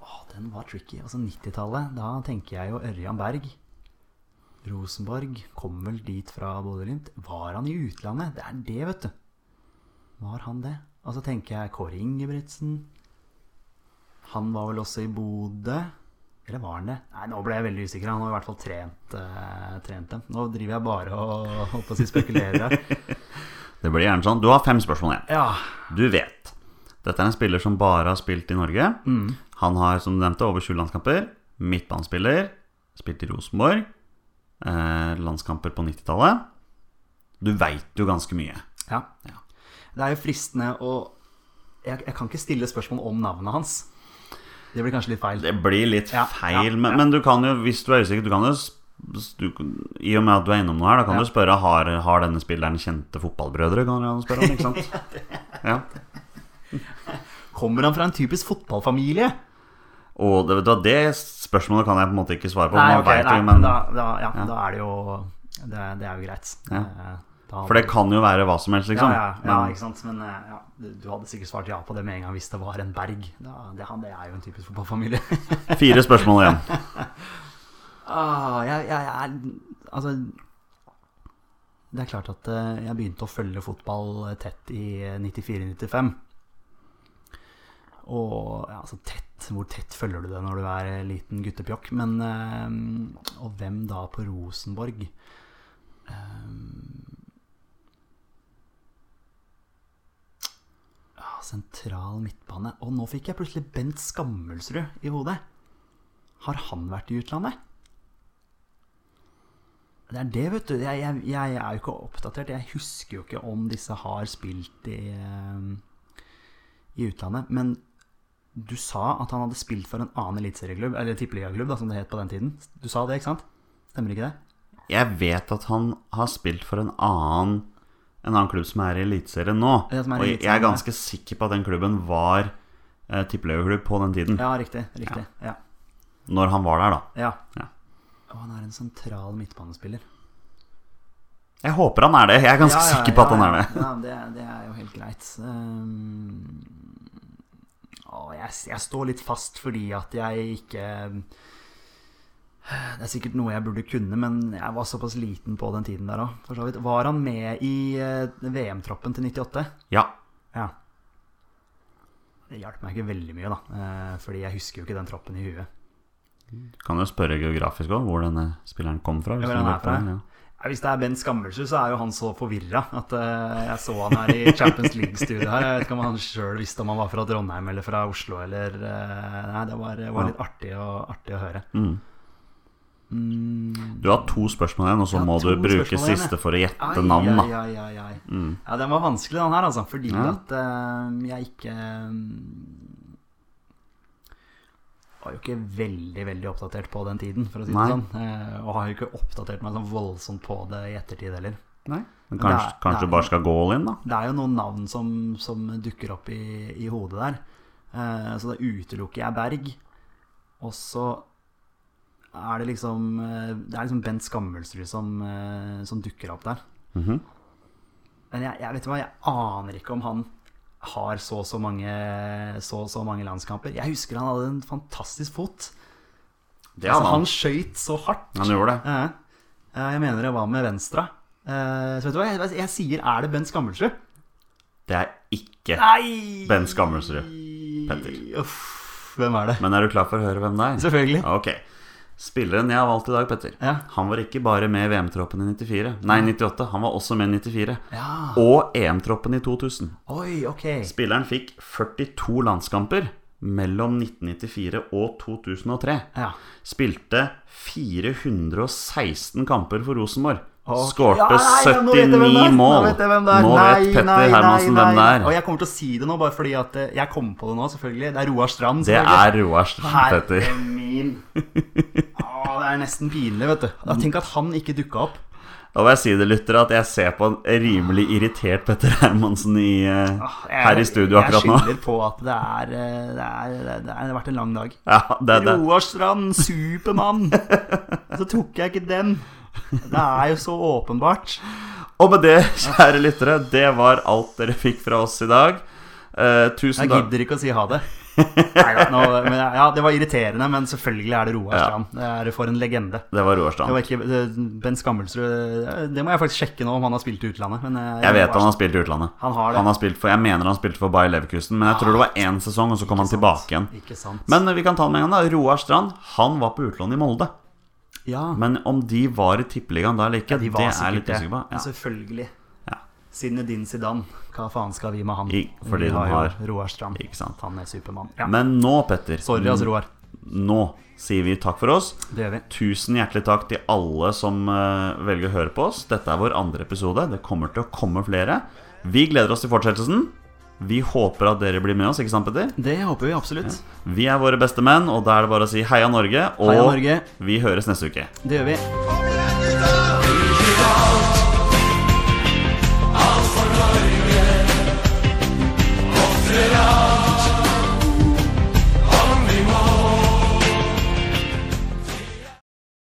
Åh, den var tricky. Altså 90-tallet, da tenker jeg jo Ørjan Berg. Rosenborg kom vel dit fra Bodø-Glimt. Var han i utlandet? Det er det, vet du. Var han det? Og så tenker jeg Kåre Ingebrigtsen. Han var vel også i Bodø. Eller var han det? Nei, nå ble jeg veldig usikker. Han har i hvert fall trent, eh, trent dem. Nå driver jeg bare og holdt på å spekulerer her. Det blir gjerne sånn. Du har fem spørsmål igjen. Ja. Du vet. Dette er en spiller som bare har spilt i Norge. Mm. Han har, som du nevnte, over 20 landskamper. Midtbanespiller. Spilt i Rosenborg. Eh, landskamper på 90-tallet. Du veit jo ganske mye. ja. Ja. Det er jo fristende å jeg, jeg kan ikke stille spørsmål om navnet hans. Det blir kanskje litt feil. Det blir litt Ja, feil, Men, men du kan jo, hvis du er usikker du kan jo, du, I og med at du er innom noe her, da kan Ja. du spørre har, har denne spilleren kjente fotballbrødre. Kan du spørre om, ikke sant? Ja. Kommer han fra en typisk fotballfamilie? Og det, det spørsmålet kan jeg på en måte ikke svare på. Nei, okay, nei, men, da, da, ja, Ja. da er det jo Det, det er jo greit. Ja. Eh, For det kan jo være hva som helst, liksom. Ja, ja, ja, Men- ikke sant. Men eh, ja, du, hadde sikkert svart ja på det med en gang hvis det var en berg. Det, det er jo en typisk fotballfamilie. Fire spørsmål igjen. ah, jeg, jeg, jeg Altså Det er klart at eh, jeg begynte å følge fotball tett i 94-95. Og ja, altså tett Hvor tett følger du det når du er liten guttepjokk? Men eh, Og hvem da på Rosenborg? Um, ja, sentral midtbane. Og nå fikk jeg plutselig Bent Skammelsrud i hodet. Har han vært i utlandet? Det er det, vet du. Jeg, jeg, jeg er jo ikke oppdatert. Jeg husker jo ikke om disse har spilt i, eh, i utlandet. Men du sa at han hadde spilt for en annen eliteserieklubb, eller tippeligaklubb, som det het på den tiden. Du sa det, ikke sant? Stemmer ikke det? Jeg vet at han har spilt for en annen En annen klubb som er i Eliteserien nå. Ja, er og jeg er ja. ganske sikker på at den klubben var eh, tippeligaklubb på den tiden. Ja, riktig. riktig. Ja. Når han var der, da. ja. Ja. Og han er en sentral midtbanespiller. Jeg håper han er det. Jeg er ganske Ja, ja, sikker på at han er det. Ja, det, det er jo helt greit. Um, å, jeg, jeg står litt fast fordi at jeg ikke Det er sikkert noe jeg burde kunne, men jeg var såpass liten på den tiden der òg. Var han med i eh, VM-troppen til 98? Ja. Ja. Det hjalp meg ikke veldig mye, da, eh, fordi jeg husker jo ikke den troppen i huet. Kan jo spørre geografisk òg hvor denne spilleren kom fra. hvis ja, du er fra. det, ja. Ja, hvis det er Bent Skammelsrud, så er jo han så forvirra at uh, jeg så han her i Champions League-studiet her. Jeg vet ikke om han sjøl visste om han var fra Trondheim eller fra Oslo eller uh, Nei, det var, var litt artig å, artig å høre. Mm. Mm. Du har to spørsmål igjen, og så må du bruke siste for å gjette navn. da ai, ai, ai, ai. Mm. Ja, den var vanskelig, den her, altså. Fordi Ja. at uh, jeg ikke var jo ikke veldig veldig oppdatert på den tiden, for å si Nei. det sånn. Eh, og har jo ikke oppdatert meg sånn voldsomt på det i ettertid heller. Nei. Men kanskje, er- kanskje du bare skal gå all in, da? Det er jo noen navn som, som dukker opp i, i hodet der. Eh, så da utelukker jeg Berg. Og så er det liksom eh, Det er liksom Bent Skammelsrud som, eh, som dukker opp der. Mhm. Men jeg, jeg vet hva, jeg aner ikke om han har så og så mange, så, så mange landskamper. Jeg husker han hadde en fantastisk fot. Det Altså, han skøyt så hardt. Han gjorde det. Jeg mener det var med venstre. Eh, så vet du hva, jeg, jeg sier er det Bent Skammelsrud? Det er ikke Nei! Bent Skammelsrud. Petter. Uff, hvem er det? Men er du klar for å høre hvem det er? Selvfølgelig. Ok. Spilleren jeg har valgt i dag, Petter, Ja. han var ikke bare med i VM-troppen i 94. Nei, 98. Han var også med i 94. Ja. Og EM-troppen i 2000. Oi, ok. Spilleren fikk 42 landskamper mellom 1994 og 2003. Ja. Spilte 416 kamper for Rosenborg. Okay. Skårte Ja, nei, nå vet jeg hvem det 79 er. mål. Nå vet er. Nå Petter nei, Hermansen nei, hvem det er. Og jeg kommer til å si det nå bare fordi at eh, jeg kom på det nå, selvfølgelig. Det er Roar Strand. Det er Roar Strand, Petter. Herre min. Å, det er nesten pinlig, vet du. Da Tenk at han ikke dukka opp. Da vil jeg si det, lyttere, at jeg ser på en rimelig irritert Petter Hermansen i, eh, Ah, Jeg- her i studio akkurat nå. Jeg skylder på at det er eh, Det, er, det, er, det har vært en lang dag. Ja, det, det. Roar Strand, Supermann. Så tok jeg ikke den. Det er jo så åpenbart. Og med det, kjære lyttere, det var alt dere fikk fra oss i dag. Eh, tusen Jeg gidder ikke å si ha det. Neida, nå, men, ja, det var irriterende, men selvfølgelig er det Roar Ja. Det er for en legende. Det var Roar Strand. var Ben Skammelsrud Det må jeg faktisk sjekke nå om han har spilt i utlandet. Men, jeg, Jeg vet han har spilt i utlandet. Han har det. Han har spilt for, jeg mener han spilte for Bayer Leverkusen, men jeg tror det var én sesong, og så kom han Strand. tilbake igjen. Ikke sant. Men eh, vi kan ta den med en gang. da Roar Strand han var på utlån i Molde. ja, Men om de var i tippeligaen da eller ikke, ja, de var det er litt usikker på. Ja. Selvfølgelig. Ja. Zinedine Zidane. Hva faen skal vi med han? I- fordi vi har har- Roar sant. Han er Supermann. Ja. Men nå, Petter Sorry, altså, Roar. Nå sier vi takk for oss. Det gjør vi. Tusen hjertelig takk til alle som uh, velger å høre på oss. Dette er vår andre episode. Det kommer til å komme flere. Vi gleder oss til fortsettelsen. Vi håper at dere blir med oss, ikke sant, Petter? Det håper vi absolutt. Vi er våre beste menn, og da er det bare å si heia Norge. Og Heia Norge. vi høres neste uke. Det gjør vi.